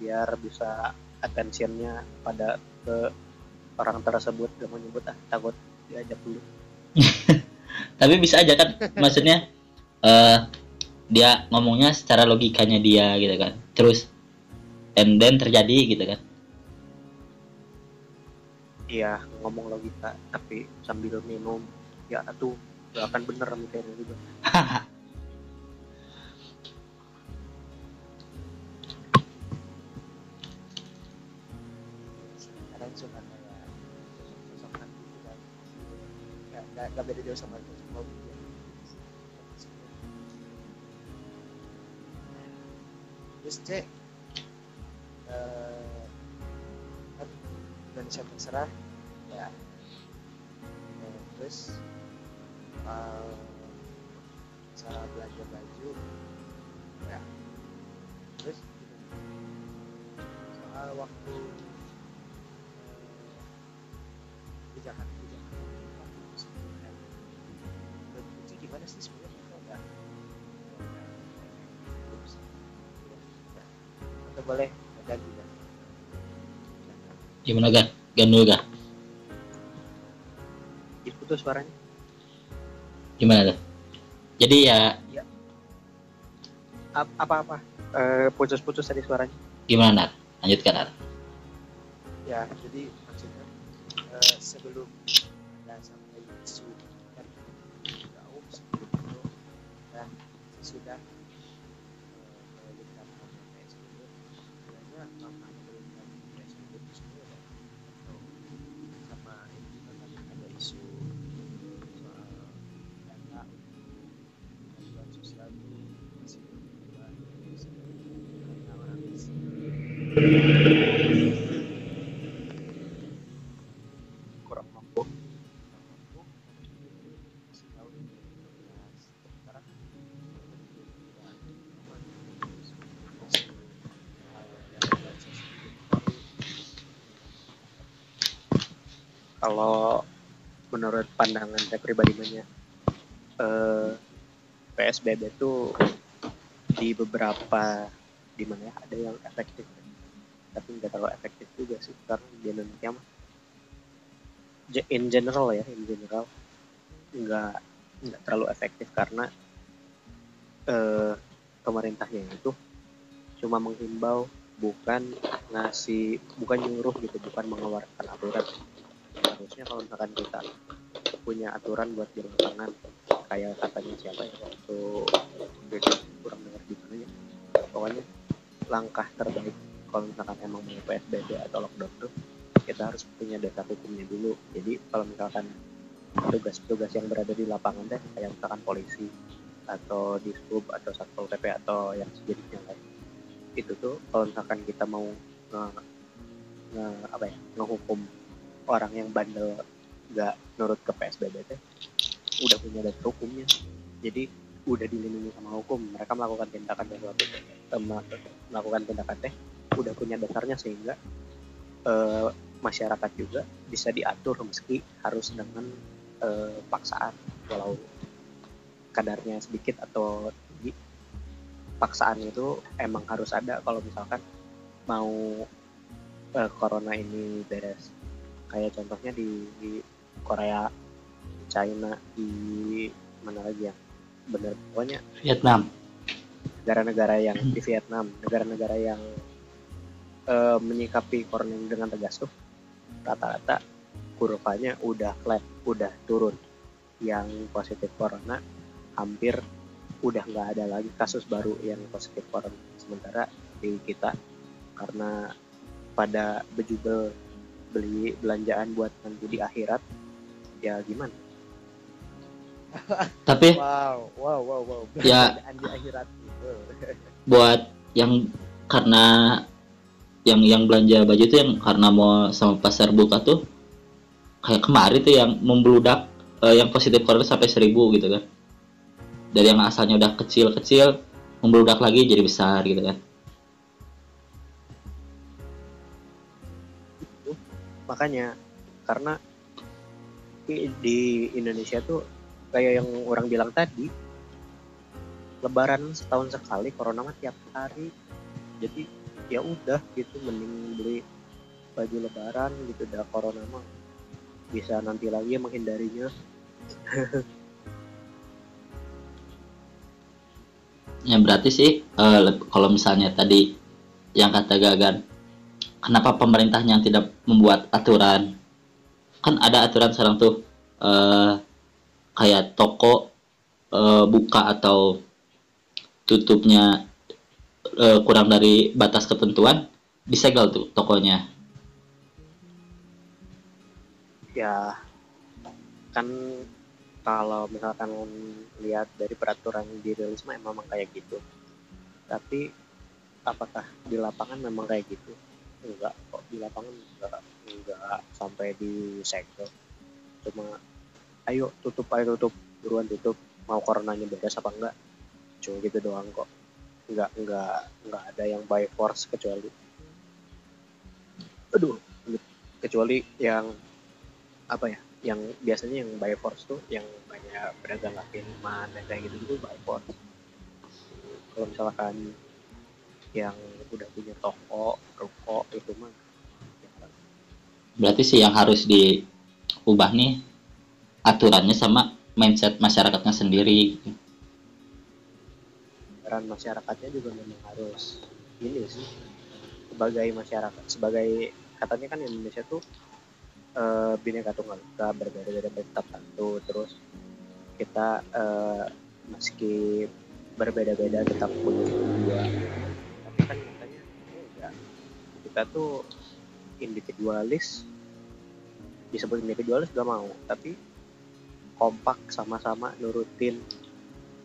biar bisa attentionnya pada ke orang tersebut gak mau nyebut ah takut diajak dulu. Tapi bisa aja kan maksudnya eh dia ngomongnya secara logikanya dia gitu kan. Terus and then terjadi gitu kan. Iya ngomong logika tapi sambil minum ya tuh gak akan bener mikirnya juga. Kayak nggak nggak beda jauh sama sosok terus C eh, kan Indonesia terserah. Ya. Eh, terus eh, masalah belanja baju. Ya. Terus soal waktu eh, kebijakan kebijakan boleh ganti kan Gimana gan? Gan dulu gan. Diputus suaranya. Gimana tuh? Jadi ya Ap- Apa-apa? Eh, putus-putus tadi suaranya. gimana Nar? Lanjutkan Nar. ya jadi maksudnya eh, sebelum ada sampai isu kan jauh sebelum itu dan sudah Kalau menurut pandangan saya pribadi eh, PSBB itu di beberapa di mana ya ada yang efektif. Tapi nggak terlalu efektif juga sih karena di Indonesia mah in general ya in general nggak nggak terlalu efektif karena eh, pemerintahnya itu cuma menghimbau bukan ngasih bukan nyuruh gitu bukan mengeluarkan aturan harusnya kalau misalkan kita punya aturan buat di lapangan kayak katanya siapa ya waktu kurang dengar di mana ya pokoknya langkah terbaik kalau misalkan emang mau PSBB atau lockdown tuh kita harus punya data hukumnya dulu. Jadi kalau misalkan tugas-tugas yang berada di lapangan deh kayak misalkan polisi atau di atau satpol pp atau yang sejenisnya lain itu tuh kalau misalkan kita mau nge, nge- apa ya ngehukum orang yang bandel nggak nurut ke PSBB teh udah punya data hukumnya. Jadi udah dilindungi sama hukum. Mereka melakukan tindakan sesuatu eh, mel- melakukan tindakan teh udah punya dasarnya sehingga eh, masyarakat juga bisa diatur meski harus dengan eh, paksaan. Walau kadarnya sedikit atau tinggi paksaan itu emang harus ada. Kalau misalkan mau eh, corona ini beres kayak contohnya di, di Korea China di mana lagi ya? Bener pokoknya Vietnam. negara-negara yang di Vietnam negara-negara yang eh, menyikapi corona dengan tegas tuh rata-rata kurvanya udah flat udah turun. Yang positif corona hampir udah nggak ada lagi kasus baru yang positif corona. Sementara di kita karena pada bejubel beli belanjaan buat nanti di akhirat ya gimana? Tapi wow wow wow wow. Ya. Belanjaan di akhirat. gitu buat yang karena yang yang belanja baju itu yang karena mau sama pasar buka tuh kayak kemarin tuh yang membludak eh, yang positif corona sampai seribu gitu kan. Dari yang asalnya udah kecil-kecil membludak lagi jadi besar gitu kan makanya karena di Indonesia tuh kayak yang orang bilang tadi lebaran setahun sekali corona mah tiap hari. Jadi ya udah gitu mending beli baju lebaran gitu. Dah corona mah bisa nanti lagi menghindarinya. Ya berarti sih leb- kalau misalnya tadi yang kata Gagan kenapa pemerintahnya yang tidak membuat aturan? Kan ada aturan sekarang tuh eh, kayak toko eh, buka atau tutupnya eh, kurang dari batas ketentuan disegel tuh tokonya. Ya kan kalau misalkan lihat dari peraturan yang dirilis mah emang kayak gitu. Tapi apakah di lapangan memang kayak gitu enggak kok di lapangan enggak enggak sampai di segel cuma ayo tutup ayo tutup buruan tutup mau coronanya beres apa enggak. Cuma gitu doang kok. Nggak nggak nggak ada yang by force kecuali. Aduh kecuali yang apa ya yang biasanya yang by force tuh yang banyak pedagang kaki lima dan kayak gitu gitu by force. Kalau misalkan yang udah punya toko ruko itu mah Berarti sih yang harus diubah nih aturannya sama mindset masyarakatnya sendiri. peran masyarakatnya juga memang harus ini sih sebagai masyarakat sebagai katanya kan Indonesia tuh eh, bineka tunggal ika berbeda-beda tetap satu terus kita eh, meski berbeda-beda tetap punya dua kita tuh individualis disebut individualis gak mau tapi kompak sama-sama nurutin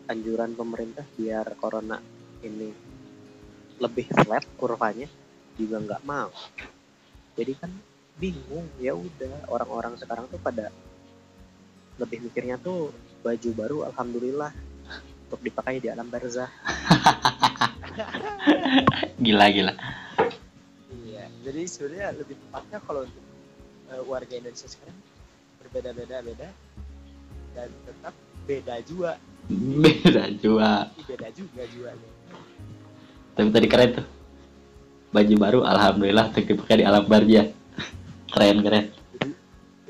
anjuran pemerintah biar corona ini lebih flat kurvanya juga nggak mau jadi kan bingung ya udah orang-orang sekarang tuh pada lebih mikirnya tuh baju baru alhamdulillah untuk dipakai di alam barzah Gila gila. Jadi sebenarnya lebih tepatnya kalau untuk eh, warga Indonesia sekarang berbeda-beda beda dan tetap beda juga, Beda juga. Beda juga juanya. Tapi tadi keren tuh. Baju baru alhamdulillah untuk dipakai di alam barja. Keren keren.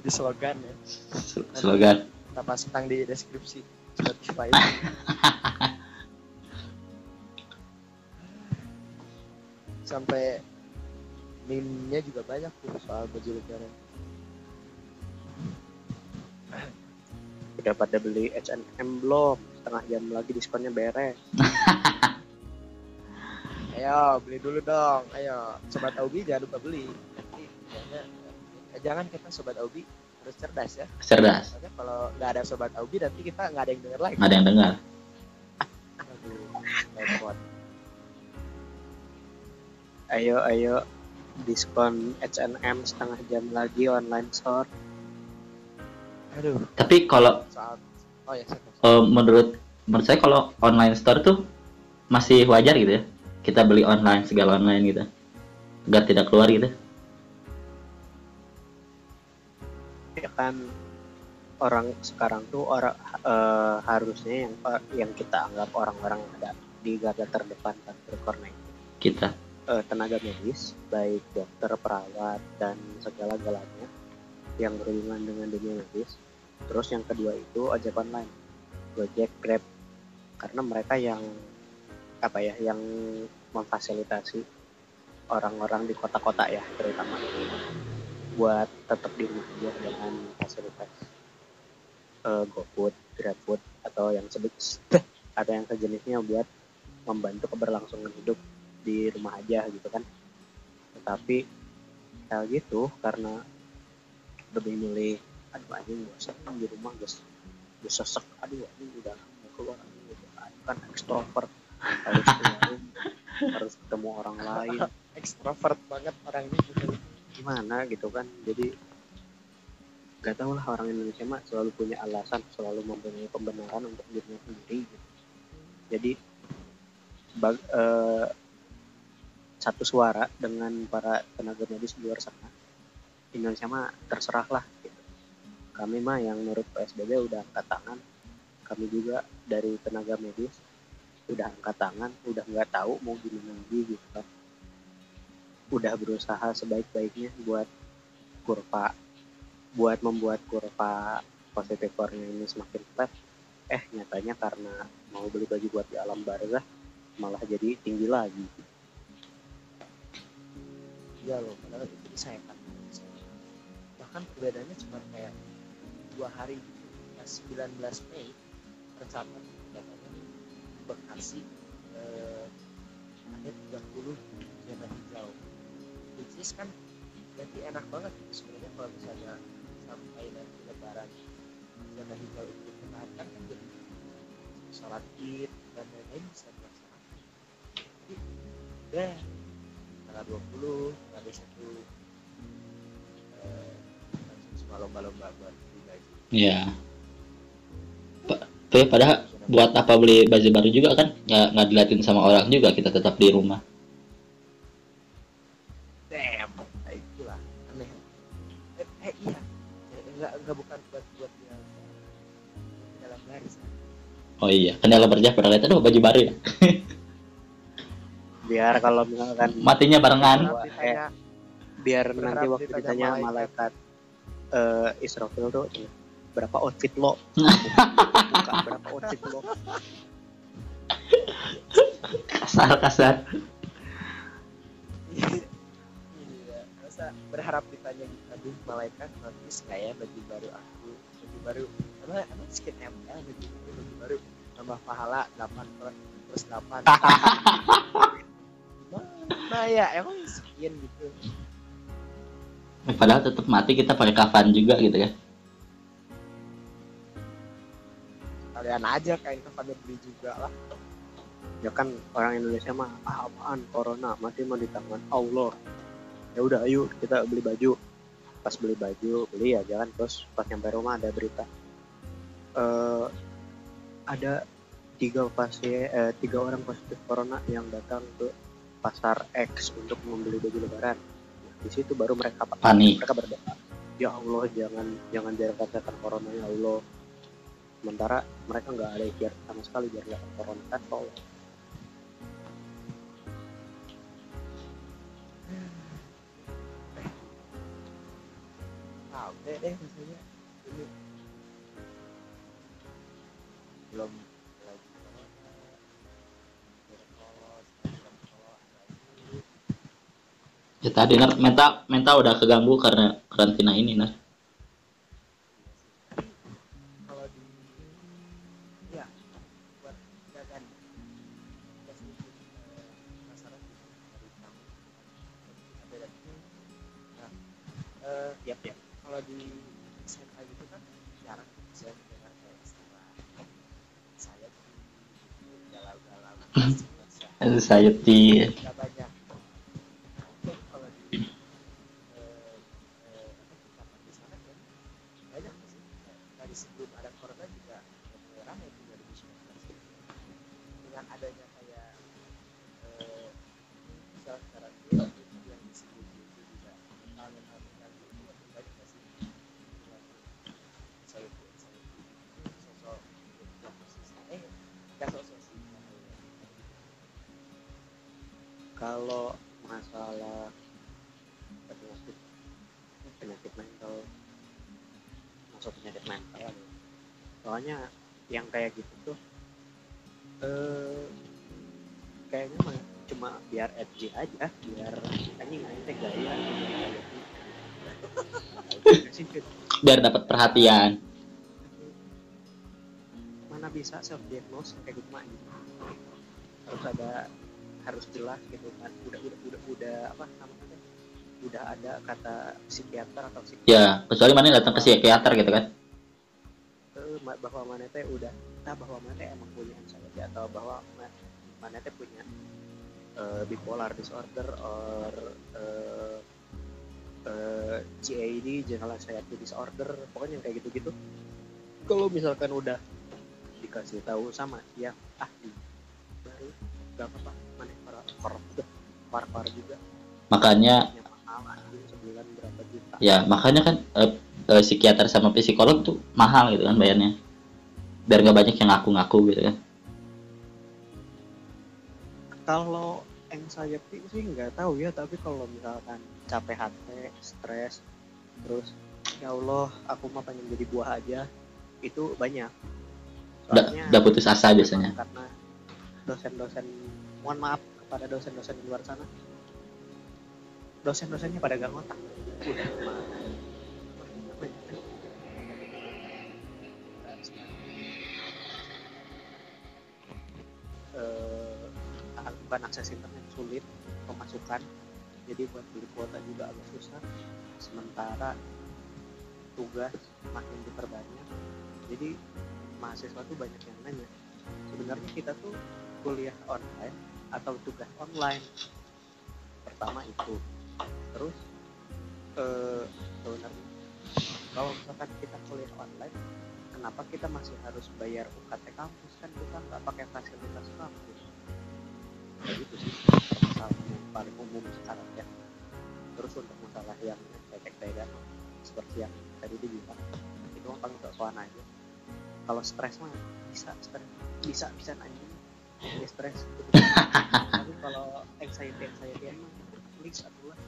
Jadi slogan ya, Sel- Slogan. kita pasang di deskripsi Spotify. Sampai meme-nya juga banyak tuh soal baju lebaran. udah pada beli H&M belum setengah jam lagi diskonnya beres Ayo beli dulu dong, ayo sobat Aubi jangan lupa beli. Nanti kayaknya eh, jangan kita sobat Aubi harus cerdas ya. Cerdas. Soalnya kalau nggak ada sobat Aubi nanti kita nggak ada yang denger lagi. Nggak ada yang dengar. Aduh, repot. ayo ayo diskon H&M setengah jam lagi online store Aduh, Tapi kalau saat oh ya eh, menurut menurut saya kalau online store tuh masih wajar gitu ya. Kita beli online segala online gitu. Agar tidak keluar gitu. ya kan orang sekarang tuh orang eh, harusnya yang yang kita anggap orang-orang ada di garda terdepan kanker corona ini Kita. Eh, tenaga medis baik dokter perawat dan segala galanya yang berhubungan dengan dunia medis. Terus yang kedua itu ojek online Gojek Grab. Karena mereka yang apa ya yang memfasilitasi orang-orang di kota-kota ya terutama buat tetap di rumah aja dengan fasilitas eh, GoFood, GrabFood atau yang sebut ada yang sejenisnya buat membantu keberlangsungan hidup di rumah aja gitu kan tetapi ya gitu karena lebih milih aduh anjing bosan di rumah guys gue sesek aduh anjing udah mau keluar gitu Aduh, kan ekstrovert harus keluar harus ketemu orang lain ekstrovert banget orang ini gitu. gimana gitu kan jadi gak tau lah orang Indonesia mah selalu punya alasan selalu mempunyai pembenaran untuk dirinya sendiri gitu. jadi bag- eh, satu suara dengan para tenaga medis di luar sana. Indonesia mah terserah lah gitu. kami mah yang menurut PSBB udah angkat tangan. Kami juga dari tenaga medis udah angkat tangan udah nggak tahu mau gimana lagi gitu kan. Udah berusaha sebaik-baiknya buat kurva buat membuat kurva positif corona ini semakin flat. Eh nyatanya karena mau beli baju buat di alam barzah malah jadi tinggi lagi Iya loh, padahal itu disayangkan. Bahkan perbedaannya cuma kayak dua hari gitu. Pas 19 Mei tercatat datanya Bekasi eh, ada 30 zona hijau. Which is kan berarti enak banget gitu sebenarnya kalau misalnya sampai nanti lebaran zona hijau itu dipertahankan kan jadi sholat id dan lain-lain bisa dilaksanakan. Jadi, deh tanggal 20 ada satu eh, semua lomba-lomba buat beli baju. Iya. Pa- Tapi padahal buat apa beli baju baru juga kan? Nggak nggak diliatin sama orang juga kita tetap di rumah. Damn itulah aneh. Eh, eh iya. Eh, enggak enggak bukan buat buat yang dalam garis oh iya kan dalam berjah pernah lihat aduh baju baru ya biar kalau misalkan matinya barengan. Ditanya biar Berharap nanti waktu ditanya ditanya malaikat. eh Israfil tuh berapa outfit lo? Berapa outfit lo? Kasar kasar. Iya masa berharap ditanya gitu aduh malaikat notice nggak ya baju baru aku baju baru emang emang skin ML baju baru baju baru tambah pahala 8 per- plus 8 gimana ya emang skin gitu. Eh, padahal tetap mati kita pakai kafan juga gitu kan kalian aja kain kafan beli juga lah. Ya kan orang Indonesia mah ah, apaan corona mati mah di tangan Allah. Ya udah ayo kita beli baju. Pas beli baju beli ya jangan terus pas nyampe rumah ada berita. Eh ada tiga pasien eh, tiga orang positif corona yang datang ke pasar X untuk membeli baju lebaran. Di situ baru mereka Panik. mereka berdoa ya Allah jangan jangan diangkat corona ya Allah. Sementara mereka nggak ada ikhtiar sama sekali biar nggak corona kan? Tolong nah udah deh misalnya ini. Belum lagi corona virus belum corona lagi ya tadi Nar, mental mental udah keganggu karena karantina ini nah kalau di ya eh, nah eh gitu kan kalau masalah penyakit penyakit mental masuk penyakit mental soalnya yang kayak gitu tuh eh kayaknya mah cuma biar edgy aja biar anjing teh gaya. Biar dapat perhatian. Mana bisa self diagnose kayak gitu mah gitu. harus ada harus jelas gitu kan. Udah udah udah udah apa namanya? Udah ada kata psikiater atau psikiater ya kecuali mana datang ke psikiater gitu kan. Eh, bahwa mana teh udah nah bahwa mana teh emang punya anxiety atau bahwa ma- mana teh punya eh, bipolar disorder or eh, eh, GAD general anxiety disorder pokoknya yang kayak gitu-gitu. Kalau misalkan udah dikasih tahu sama yang ahli baru gak apa-apa mana para para udah par par juga makanya sebulan berapa juta. Ya makanya kan eh, eh, psikiater sama psikolog tuh mahal gitu kan bayarnya. Biar nggak banyak yang ngaku-ngaku gitu kan. Kalau anxiety sih nggak tahu ya tapi kalau misalkan capek hati stres terus ya Allah aku mah pengen jadi buah aja itu banyak. Udah putus asa biasanya. karena dosen-dosen mohon maaf kepada dosen-dosen di luar sana. Dosen-dosennya pada gak ngotak. Udah eh, bukan akses internet sulit pemasukan. Jadi buat beli kuota juga agak susah. Sementara tugas makin diperbanyak. Jadi mahasiswa tuh banyak yang nanya sebenarnya kita tuh kuliah online atau tugas online. Pertama itu. Terus eh sebenarnya kalau misalkan kita kuliah online kenapa kita masih harus bayar UKT kampus? Kan kita nggak pakai fasilitas kampus. Kayak gitu sih. Masalah yang paling umum sekarang ya. Terus untuk masalah yang cetek beda seperti yang tadi dibilang itu mah paling soal aja. Kalau stres mah bisa stres. Bisa bisa nanya ya stres tapi kalau anxiety anxiety emang please atulah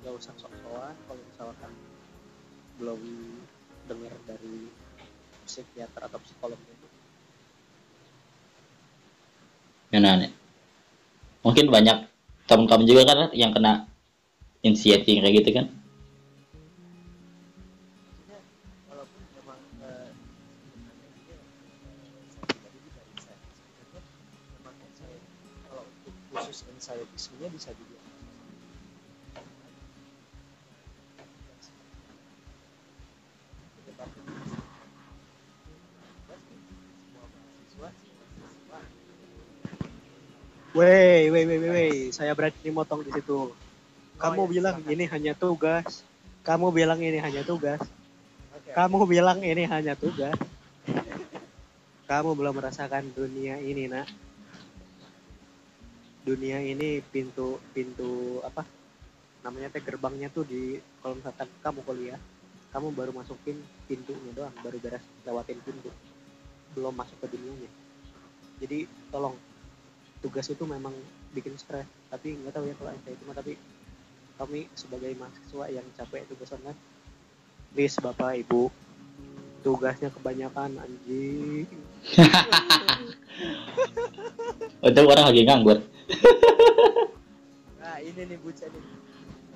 nggak usah sok-sokan kalau misalkan belum dengar dari psikiater atau psikolog itu. Nah, nih. mungkin banyak teman kamu juga kan yang kena anxiety kayak gitu kan anxiety sebenarnya bisa juga Wey, wey, wey, wey, saya berani motong di situ. Kamu Oh, ya, bilang silakan. ini hanya tugas. Kamu bilang ini hanya tugas. Oke. Kamu bilang ini hanya tugas. Kamu belum merasakan dunia ini, nak. Dunia ini pintu pintu apa? Namanya teh gerbangnya tuh di kalau misalkan kamu kuliah, kamu baru masukin pintunya doang, baru beres lewatin pintu. Belum masuk ke dunianya. Jadi tolong tugas itu memang bikin stres tapi nggak tahu ya kalau itu mah tapi kami sebagai mahasiswa yang capek tugas online please bapak ibu tugasnya kebanyakan anjing untuk orang lagi nganggur ini nih buca nih.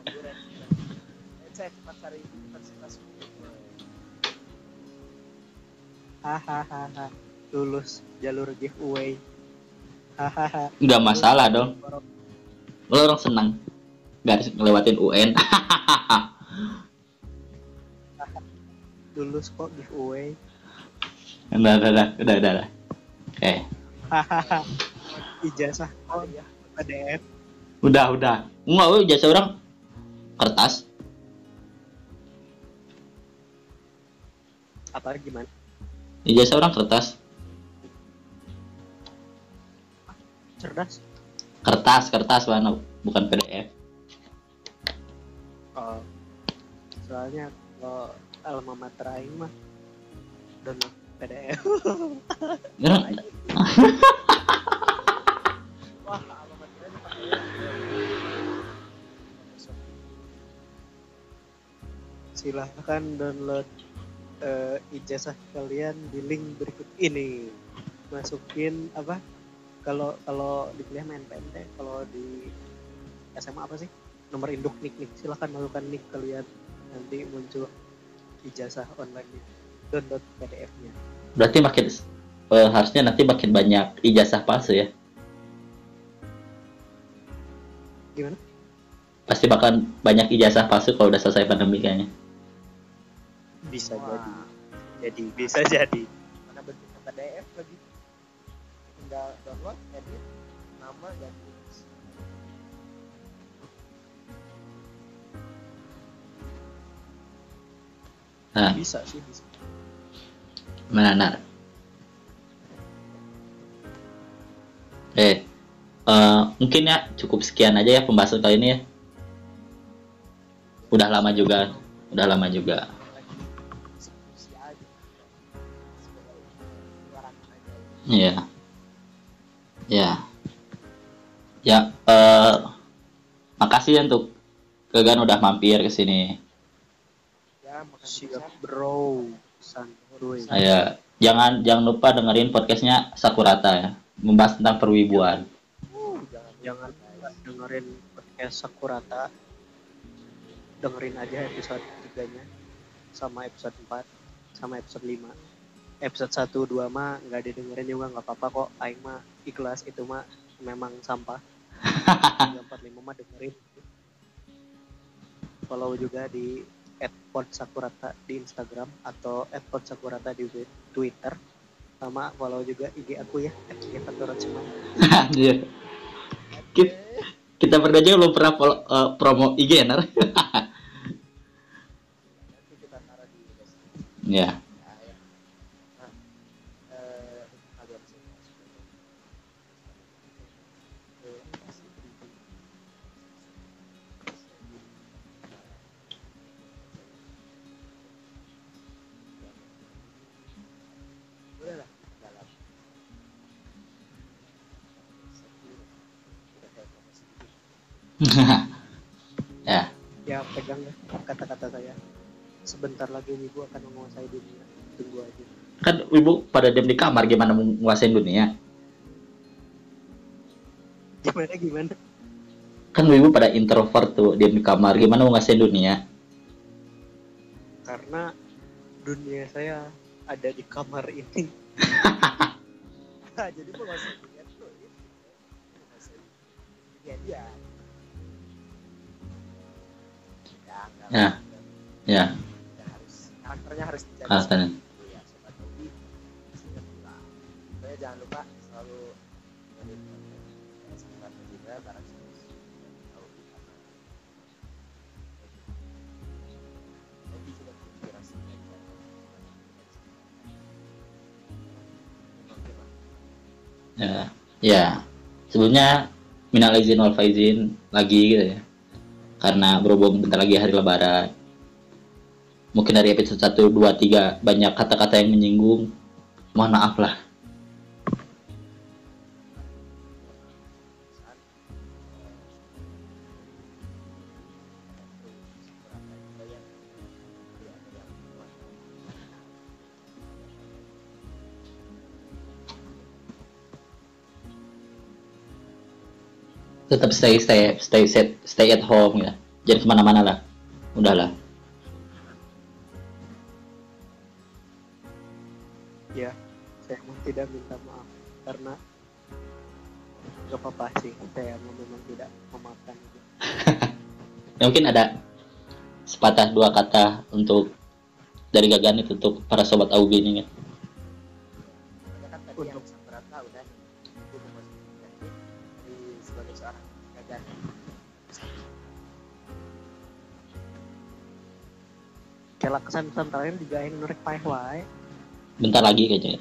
Kita. Cek pasar universitas hahaha lulus jalur giveaway. Hahaha. Nggak masalah dong. Lo orang senang nggak harus ngelewatin UN lulus kok giveaway. Udah udah udah udah udah, udah. oke hahaha. Ijazah. Oh iya. PDF udah udah. Nggak oh, jasa orang. Kertas. Apa gimana? Ijazah orang kertas. Cerdas? Kertas kertas mana bukan PDF Oh, soalnya kalau alma mater aing mah download PDF silahkan download eh, ijazah kalian di link berikut ini. Masukin apa? Kalau kalau di kuliah main PMT kalau di SMA apa sih? Nomor induk nik nik silahkan masukkan nik kalian. Nanti muncul ijazah online download PDF-nya berarti makin eh, harusnya nanti makin banyak ijazah palsu ya? Gimana? pasti bakal banyak ijazah palsu kalau udah selesai pandemi kayaknya bisa Wah. jadi. Jadi bisa jadi. Mana bentuknya PDF lagi. Tinggal download, edit Nama dan nah. Bisa sih bisa. Mana Nar? eh eh, mungkin ya cukup sekian aja ya pembahasan kali ini ya. Udah lama juga udah lama juga aja Iya. Ya. Ya, eh makasih ya untuk Kegan udah mampir ke sini. ya makasih siap bro Saya jangan jangan lupa dengerin podcastnya Sakurata ya, membahas tentang perwibuan. uh, jangan jangan dengerin podcast Sakurata dengerin aja episode 3 nya sama episode 4 sama episode 5 episode 1 2 mah nggak didengerin juga nggak apa-apa kok aing mah ikhlas itu mah memang sampah 3 4 5 mah dengerin follow juga di @podsakurata di Instagram atau @podsakurata di Twitter sama follow juga IG aku ya @gefaturacman Anjir. Kita, kita berdua aja belum pernah follow- eh, promo IG ya, Nar? Ya. ya. Ya pegang ya kata-kata saya. Sebentar lagi wibu akan menguasai dunia. Tunggu aja. Kan ibu pada diam di kamar gimana menguasain dunia? Gimana gimana? Kan ibu pada introvert tuh diam di kamar gimana menguasain dunia? Karena dunia saya ada di kamar ini. Nah, jadi menguasai dunia tuh menguasai dunia dia ya. Ya. ya Ya, karakternya harus dijaga. Karakternya. ya sobat hobi ingat pula pokoknya jangan lupa selalu ya. Ya. Sebelumnya minal izin wal faizin lagi gitu ya karena berhubung bentar lagi hari lebaran. Mungkin dari episode 1, 2, 3 banyak kata-kata yang menyinggung. Mohon maaf lah tetap stay stay stay set stay at home ya. Jangan ke mana-mana lah. Udahlah ya saya memang tidak minta maaf karena gak apa-apa sih saya memang tidak memaafkan. Ya mungkin ada sepatah dua kata untuk dari gagan itu untuk para sobat Aubi ini kan Kela kesan kesan terakhir juga yang nurek paeh wae bentar lagi kayaknya ya.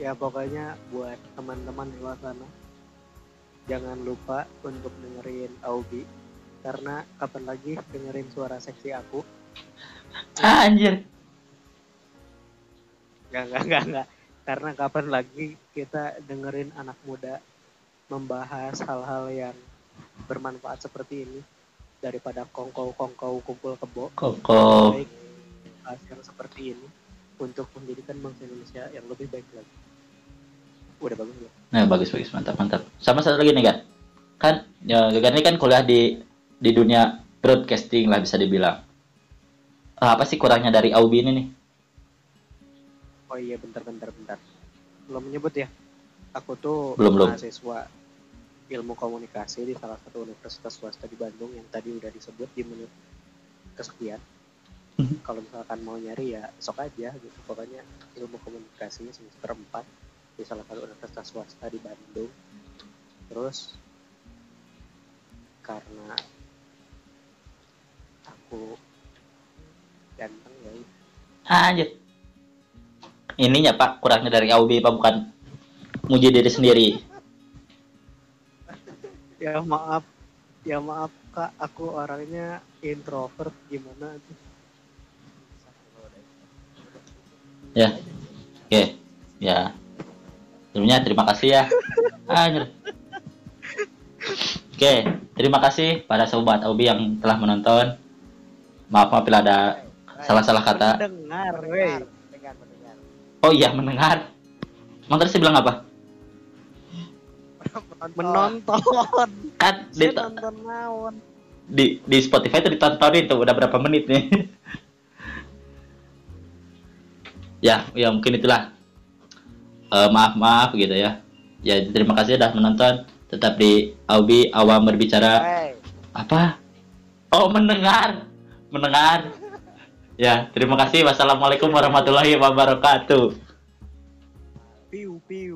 Ya pokoknya buat teman-teman di luar sana jangan lupa untuk dengerin Aubi karena kapan lagi dengerin suara seksi aku ah, anjir Enggak, enggak, enggak, enggak. Karena kapan lagi kita dengerin anak muda membahas hal-hal yang bermanfaat seperti ini daripada kongkow-kongkow kumpul kebo. Baik bahas yang seperti ini untuk menjadikan bangsa Indonesia yang lebih baik lagi. Udah bagus ya? nah bagus bagus mantap mantap sama satu lagi nih kan kan ya gagan ini kan kuliah di di dunia broadcasting lah bisa dibilang Ah, apa sih kurangnya dari Aubi ini nih Oh iya, bentar, bentar, bentar. Belum menyebut ya. Aku tuh Belum, belum. Ilmu komunikasi di salah satu universitas swasta di Bandung yang tadi udah disebut di menit kesekian. Mhm. Kalau misalkan mau nyari ya sok aja gitu. Pokoknya ilmu komunikasi semester 4 di salah satu universitas swasta di Bandung. Terus karena aku ganteng ya Ah, anjir ininya pak kurangnya dari Aubi pak bukan muji diri sendiri ya maaf. Ya maaf kak. Aku orangnya introvert. Gimana tuh ya. Oke. Ya. Sebelumnya terima kasih ya. Anjir oke. Terima kasih pada sobat Aubi yang telah menonton. Maaf maaf bila ada salah-salah kata. Dengar weh. Mendengar mendengar oh iya mendengar. Tadi saya bilang apa menonton. Kan di, nonton naon. di di Spotify itu ditontonin tuh udah berapa menit nih? Ya ya mungkin itulah. Eh, maaf maaf gitu ya. Ya terima kasih sudah menonton. Tetap di Aubi awam berbicara. Hey. Apa? Oh mendengar. Mendengar. Ya terima kasih. Wassalamualaikum warahmatullahi wabarakatuh. Piu piu